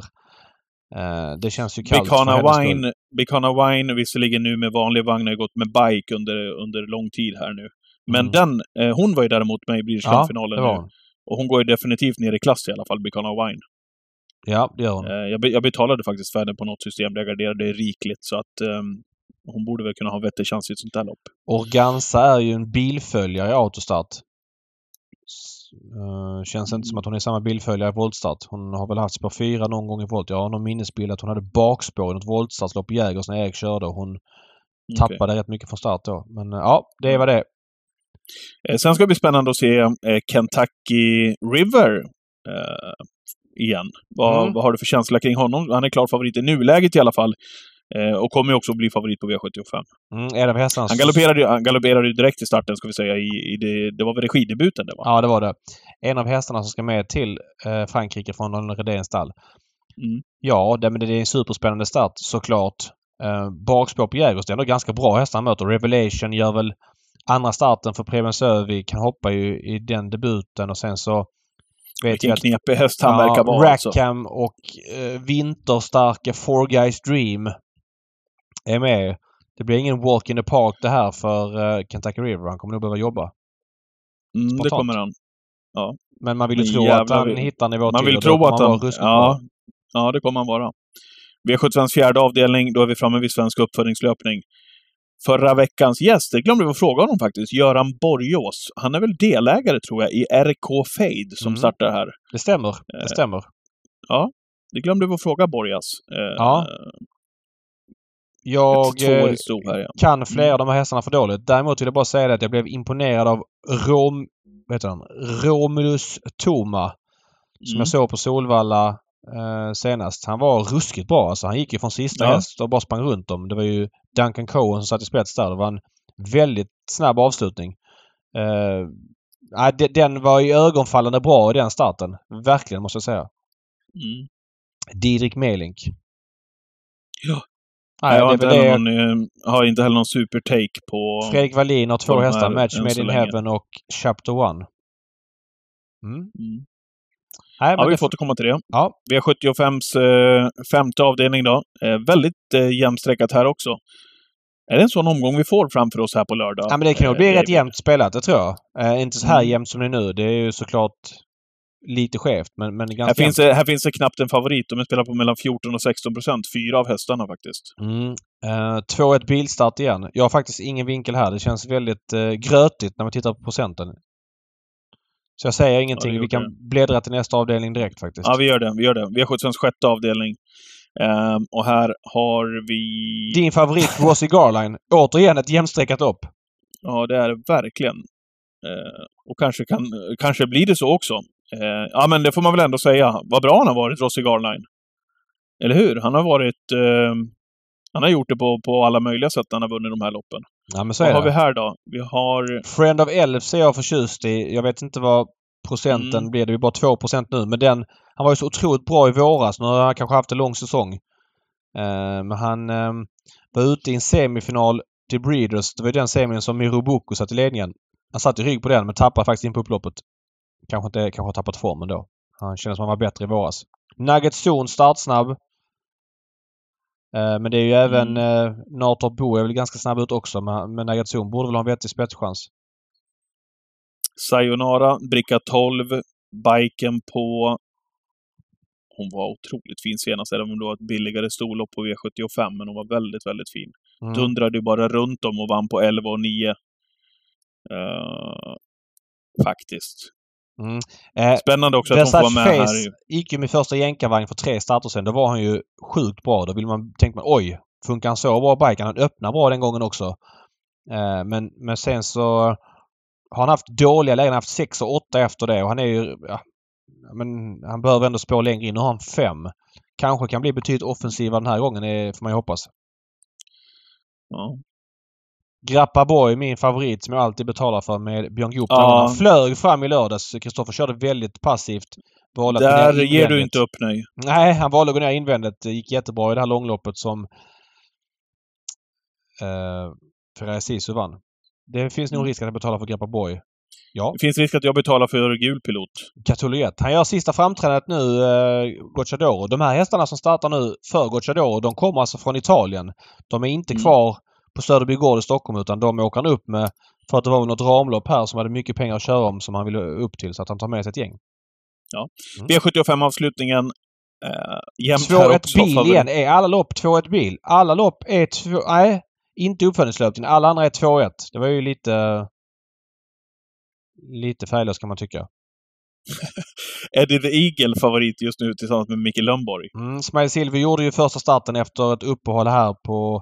Eh, det känns ju kallt Bikana. Wine, Bikana Wine, visserligen nu med vanlig vagn, har gått med bike under, under lång tid här nu. Men Mm. den, eh, hon var ju däremot med i British Ja, finalen nu. Och hon går ju definitivt ner i klass i alla fall, Bikana Wine. Ja, det gör hon. Eh, jag, be, jag betalade faktiskt för henne på något system, där jag garderade rikligt, så att ehm, hon borde väl kunna ha en vettig chans i ett sånt här lopp. Organza är ju en bilföljare i autostart. Eh, känns inte som att hon är samma bilföljare i voltstart. Hon har väl haft spår 4 någon gång i volt. Jag har någon minnesbild att hon hade bakspår i något voltstartslopp i Jägers när Erik körde och hon Okej. tappade rätt mycket från start då. Men eh, ja, det var det. Sen ska det bli spännande att se eh, Kentucky River eh, igen. Vad, Mm. vad har du för känsla kring honom? Han är klar favorit i nuläget i alla fall. Eh, och kommer ju också bli favorit på V75. Mm, en av hästarna... Han galopperade, ju- han galopperade ju direkt i starten, ska vi säga, i, i det, det var väl regidebuten det va? Ja, det var det. En av hästarna som ska med till eh, Frankrike från Daniel Redéns stall. Mm. Ja, det, men det är en superspännande start såklart. Eh, bakspår på Jägers, det är ändå ganska bra hästar han möter. Revelation gör väl andra starten för Preben Sövi, kan hoppa ju i den debuten och sen så vet Vilken knepig häst han verkar vara alltså. Rackham och eh, vinterstarka Four Guys Dream är med. Det blir ingen walk in the park det här för eh, Kentucky River. Han kommer nog behöva jobba. Mm, det kommer han. Men man vill ju tro att han vill- hittar nivå Man till vill tro att han... Ja, ja, det kommer han vara. V75s fjärde avdelning, då är vi framme vid svensk uppfödningslöpning. Förra veckans gäst, det glömde vi att fråga honom faktiskt, Göran Borgås. Han är väl delägare, tror jag, i RK Fade som Mm. startar här. Det stämmer. Eh, Det stämmer. Det glömde vi att fråga Borgas. Eh, Ja. Jag eh, här, ja. kan flera av de här hästarna för dåligt. Däremot vill jag bara säga att jag blev imponerad av Rom, heter han? Romulus Toma. Som Mm. jag såg på Solvalla eh, senast. Han var ruskigt bra alltså. Han gick ju från sista Ja. häst och bara sprang runt dem. Det var ju Duncan Cohen som satt i spets där. Det var en väldigt snabb avslutning. Nej, de- den var ju ögonfallande bra i den starten. Verkligen måste jag säga. Mm. Didrik Melink. Ja. Nej, jag har inte, heller någon, eh, har inte heller någon super-take på... Fredrik Wallin har två hästar. Match Made in länge. Heaven och Chapter One. Mm. Mm. Nej, Ja, vi får återkomma till det. Ja. V75s eh, femte avdelning då. Eh, väldigt eh, jämnstreckat här också. Är det en sån omgång vi får framför oss här på lördag? ja, men det kan nog Eh, bli rätt David? jämnt spelat, det tror jag. Eh, inte så här Mm. jämnt som det är nu. Det är ju såklart lite skevt, men, men ganska Här finns, det, här finns det knappt en favorit. De spelar på mellan 14 och 16 procent. Fyra av hästarna faktiskt. Mm. Eh, 2-1 bilstart igen. Jag har faktiskt ingen vinkel här. Det känns väldigt eh, grötigt när man tittar på procenten. Så jag säger ingenting. Ja, Vi kan bläddra till nästa avdelning direkt faktiskt. Ja, vi gör det. Vi gör det. V75s sjätte avdelning. Ehm, och här har vi... Din favorit Rossi Garline. Återigen ett jämnstreckat upp. Ja, det är det verkligen. Eh, och kanske, kan, kanske blir det så också. Eh, ja, men det får man väl ändå säga. Vad bra han har varit, Rossi Garline. Eller hur? Han har varit... Eh, han har gjort det på, på alla möjliga sätt när han har vunnit de här loppen. Ja, men så Vad är har vi det. här då? Vi har... Friend of Elves är jag förtjust i. Jag vet inte vad procenten Mm. blir. Det är bara 2% nu. Men den... Han var ju så otroligt bra i våras. Nu har han kanske haft en lång säsong. Eh, men han eh, var ute i en semifinal till Breeders. Det var ju den semin som Mirobuku satt i ledningen. Han satt i rygg på den men tappade faktiskt in på upploppet. Kanske inte kanske har tappat formen då. Han kändes som han var bättre i våras. Nugget Zon startsnabb. Eh, men det är ju även eh, Nator Bo är väl ganska snabb ut också. Men, Zon borde väl ha en vettig spetschans. Sayonara, bricka 12, biken på... Hon var otroligt fin senast, även om det var ett billigare storlopp på V75, men hon var väldigt, väldigt fin. Mm. Dundrade ju bara runt om och vann på 11 och 9. Eh, faktiskt. Mm. Eh, Spännande också att hon får vara med Face här. gick ju med första jänkarvagn för tre starter sen. Då var han ju sjukt bra. Då vill man, tänkte man oj, funkar han så bra biken? Han öppnar bra den gången också. Eh, men, men sen så har han haft dåliga lägen. Han har haft 6 och 8 efter det och han är ju... Ja, men han behöver ändå spå längre in. Nu har han 5. Kanske kan bli betydligt offensivare den här gången, det får man ju hoppas. Ja. Grappa Boy, min favorit som jag alltid betalar för med Björn Goop. Ja. Han flög fram i lördags. Kristoffer körde väldigt passivt. Valde Där ger du inte upp nej. Nej, han valde att gå ner invändigt. Det gick jättebra i det här långloppet som eh, Ferrari Sisu vann. Det finns nog Mm. risk att jag betalar för Grappa Boy. Ja, Det finns risk att jag betalar för gul pilot. Catuliet. Han gör sista framträdandet nu, eh, Gocciadoro. De här hästarna som startar nu för Gocciadoro, de kommer alltså från Italien. De är inte Mm. kvar på Söderby Gård i Stockholm utan de åker han upp med för att det var något ramlopp här som hade mycket pengar att köra om som han ville upp till så att han tar med sig ett gäng. Mm. V75-avslutningen. Eh, jämnt här 2-1 också. bil igen. Är alla lopp 2-1 bil? Alla lopp är 2... Nej, inte uppföljningslöpningen. Alla andra är 2-1. Det var ju lite... Lite färglöst kan man tycka. Eddie the Eagle favorit just nu tillsammans med Micke Lundborg. Mm, Smile Silver gjorde ju första starten efter ett uppehåll här på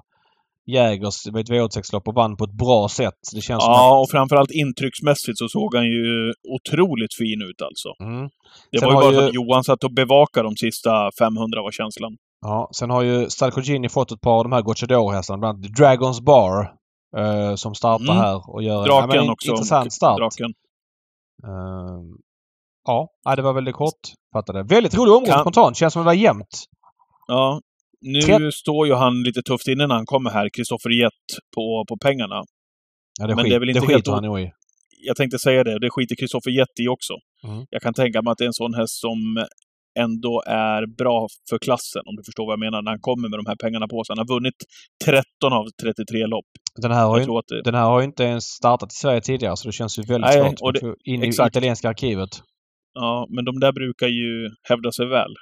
Jägers det var ett V86-lopp och vann på ett bra sätt. Det känns som Ja, och framförallt intrycksmässigt så såg han ju otroligt fin ut alltså. Mm. Det Sen var ju bara ju- att Johan satt och bevakade de sista 500 var känslan. Ja, sen har ju Stalcogini fått ett par av de här Gocciador-hästarna. Bland annat Dragons Bar. Eh, som startar Mm. här och gör en Draken ja, men, också. intressant start. Draken. Ehm, ja, det var väldigt kortfattade. Väldigt rolig omgång Kan- spontant. Känns som det var jämnt. Ja. Nu Tre- står ju han lite tufft inne när han kommer här, Kristoffer Jett, på, på pengarna. Ja, det, Men skit, det är väl inte det helt han i. Jag tänkte säga det, det skiter Kristoffer Jett i också. Mm. Jag kan tänka mig att det är en sån häst som ändå är bra för klassen, om du förstår vad jag menar, när han kommer med de här pengarna på sig. Han har vunnit 13 av 33 lopp. Den här, har ju, att det, den här har inte ens startat i Sverige tidigare så det känns ju väldigt Nej, svårt och det- att få in i exakt. italienska arkivet. ja, men de där brukar ju hävda sig väl.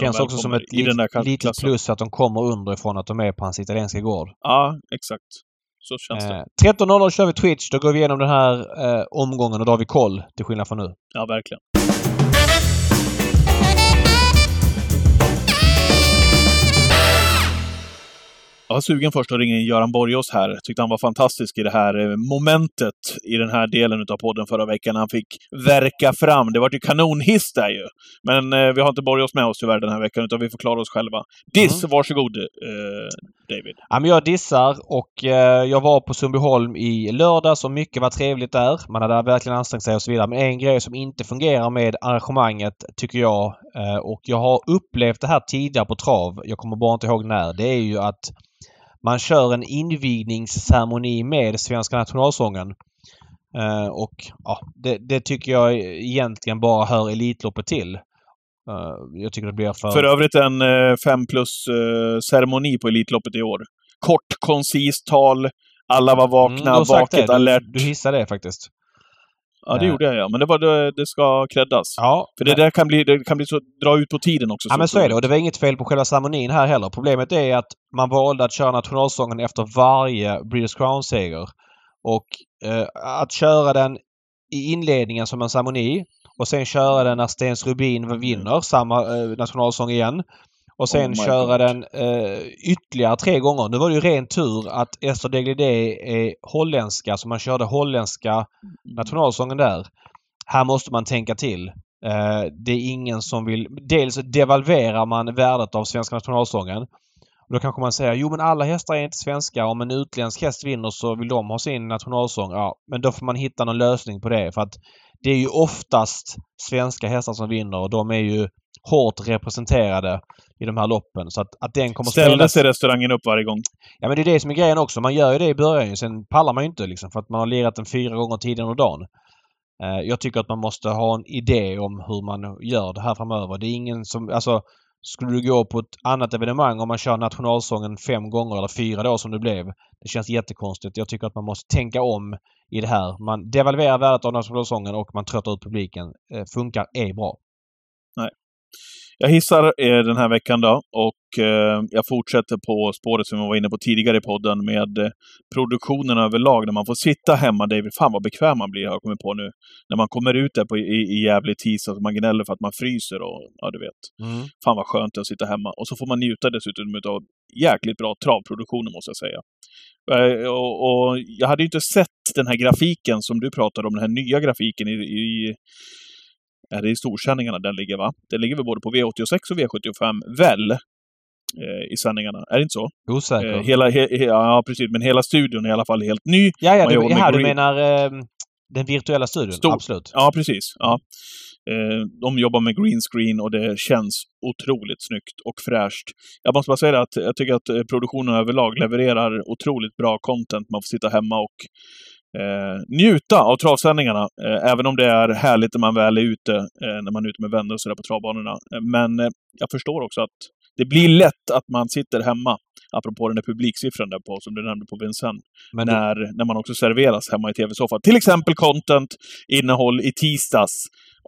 Känns också som ett lit, litet plus att de kommer underifrån att de är på hans italienska gård. Ja, exakt. Så känns det. Eh, 13.00 kör vi Twitch. Då går vi igenom den här eh, omgången och då har vi koll till skillnad från nu. Ja, verkligen. Jag var sugen först att ringa in Göran Borgås här. Tyckte han var fantastisk i det här eh, momentet i den här delen av podden förra veckan. Han fick verka fram. Det var ju kanonhiss där ju. Men eh, vi har inte Borgås med oss tyvärr den här veckan, utan vi får klara oss själva. Diss, varsågod eh, David. Ja, men jag dissar och eh, jag var på Sundbyholm i lördags och mycket var trevligt där. Man hade verkligen ansträngt sig och så vidare. Men en grej som inte fungerar med arrangemanget tycker jag eh, och jag har upplevt det här tidigare på trav. Jag kommer bara inte ihåg när. Det är ju att man kör en invigningsceremoni med Svenska nationalsången. Eh, och ja, det, det, tycker jag egentligen bara hör Elitloppet till. Uh, jag tycker det blir för... För övrigt en uh, fem plus-ceremoni uh, på Elitloppet i år. Kort, koncist tal. Alla var vakna, mm, vaket, alert. Du, du hissade det faktiskt. Ja, det gjorde jag ja. Men det, var, det, det ska creddas. Ja, För det men... där kan bli, det kan bli så, dra ut på tiden också. Ja, så men så är det. Och det var inget fel på själva ceremonin här heller. Problemet är att man valde att köra nationalsången efter varje British Crown-seger. Och eh, att köra den i inledningen som en ceremoni och sen köra den när Stens Rubin vinner, samma eh, nationalsång igen. Och sen oh köra God. den eh, ytterligare tre gånger. Nu var det ju ren tur att Esther Deglidé är holländska så man körde holländska mm. nationalsången där. Här måste man tänka till. Eh, det är ingen som vill... Dels devalverar man värdet av svenska nationalsången. Och då kanske man säger jo men alla hästar är inte svenska. Om en utländsk häst vinner så vill de ha sin nationalsång. Ja, men då får man hitta någon lösning på det. För att det är ju oftast svenska hästar som vinner och de är ju hårt representerade i de här loppen. Så att, att den kommer Ställde spelas... sig restaurangen upp varje gång? Ja men det är det som är grejen också. Man gör ju det i början. Sen pallar man ju inte liksom för att man har lirat den fyra gånger tidigare under dagen. Eh, jag tycker att man måste ha en idé om hur man gör det här framöver. Det är ingen som... Alltså, skulle du gå på ett annat evenemang om man kör nationalsången fem gånger eller fyra då som det blev. Det känns jättekonstigt. Jag tycker att man måste tänka om i det här. Man devalverar värdet av nationalsången och man tröttar ut publiken. Eh, funkar, är bra. Jag hissar eh, den här veckan då och eh, jag fortsätter på spåret som jag var inne på tidigare i podden med eh, produktionen överlag. När man får sitta hemma, David, fan vad bekväm man blir har jag kommit på nu. När man kommer ut där på, i, i Gävle tisdag och man gnäller för att man fryser och ja, du vet. Mm. Fan vad skönt det är att sitta hemma. Och så får man njuta dessutom av jäkligt bra travproduktioner måste jag säga. Och, och, jag hade ju inte sett den här grafiken som du pratade om, den här nya grafiken i, i är det i storsändningarna den ligger, va? Den ligger väl både på V86 och V75, väl? Eh, I sändningarna. Är det inte så? Osäker. Eh, hela, he, he, ja, precis. Men hela studion är i alla fall helt ny. Ja, ja, du, ja, du menar eh, den virtuella studion? Stor. Absolut. Ja, precis. Ja. Eh, de jobbar med green screen och det känns otroligt snyggt och fräscht. Jag måste bara säga att jag tycker att eh, produktionen överlag levererar otroligt bra content. Man får sitta hemma och eh, njuta av travsändningarna. Eh, även om det är härligt när man väl är ute, eh, när man är ute med vänner och sådär på travbanorna. Eh, men eh, jag förstår också att det blir lätt att man sitter hemma, apropå den där publiksiffran där på, som du nämnde på Vincennes, när, när man också serveras hemma i tv-soffan. Till exempel content, innehåll i tisdags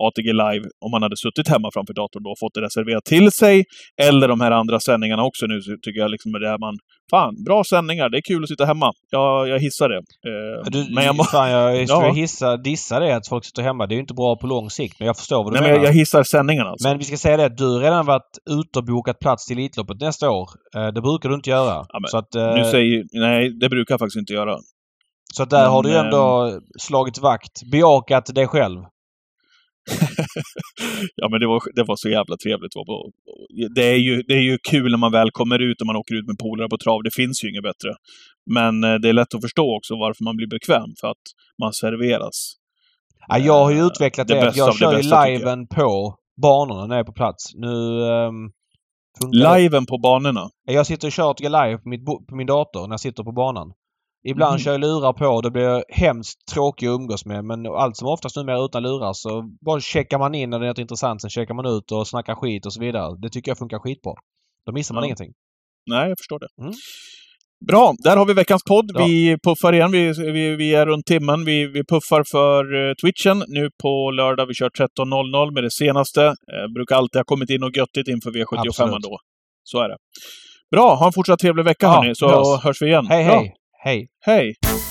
ATG Live om man hade suttit hemma framför datorn då och fått det reserverat till sig. Eller de här andra sändningarna också nu, så tycker jag liksom det är man... Fan, bra sändningar. Det är kul att sitta hemma. Jag, jag hissar det. Eh, du, men jag må... Fan, jag ja. hissa, dissa det att folk sitter hemma. Det är ju inte bra på lång sikt, men jag förstår vad du Nej, menar. Men jag, hissar sändningarna alltså. Men vi ska säga det att du redan varit ute och bokat plats till Elitloppet nästa år. Eh, det brukar du inte göra. Ja, så att, eh... nu säger, nej, det brukar jag faktiskt inte göra. Så att där men, har du ju ändå eh, slagit vakt. Bejakat dig själv. ja, men det var, det var så jävla trevligt. Det är, ju, det är ju kul när man väl kommer ut och man åker ut med polare på trav. Det finns ju inget bättre. Men eh, det är lätt att förstå också varför man blir bekväm, för att man serveras. Ja, jag har ju utvecklat det. det jag kör ju liven på banorna när jag är på plats. Nu... Um, liven på banorna? Jag sitter och kör live på, mitt, på min dator när jag sitter på banan. Ibland mm. kör jag lurar på och det blir hemskt tråkigt att umgås med men allt som oftast numera utan lurar så bara checkar man in när det är något intressant. Sen checkar man ut och snackar skit och så vidare. Det tycker jag funkar skitbra. Då missar man ja. ingenting. Nej, jag förstår det. Mm. Bra, där har vi veckans podd. Ja. Vi puffar igen. Vi, vi, vi, är runt timmen. Vi, vi puffar för uh, Twitchen nu på lördag. Vi kör 13.00 med det senaste. Uh, brukar alltid ha kommit in och göttigt inför V75 Absolut. då. Så är det. Bra, ha en fortsatt trevlig vecka ja, hörni, så hörs vi igen. Hej, Bra. Hej! Hej! Hej!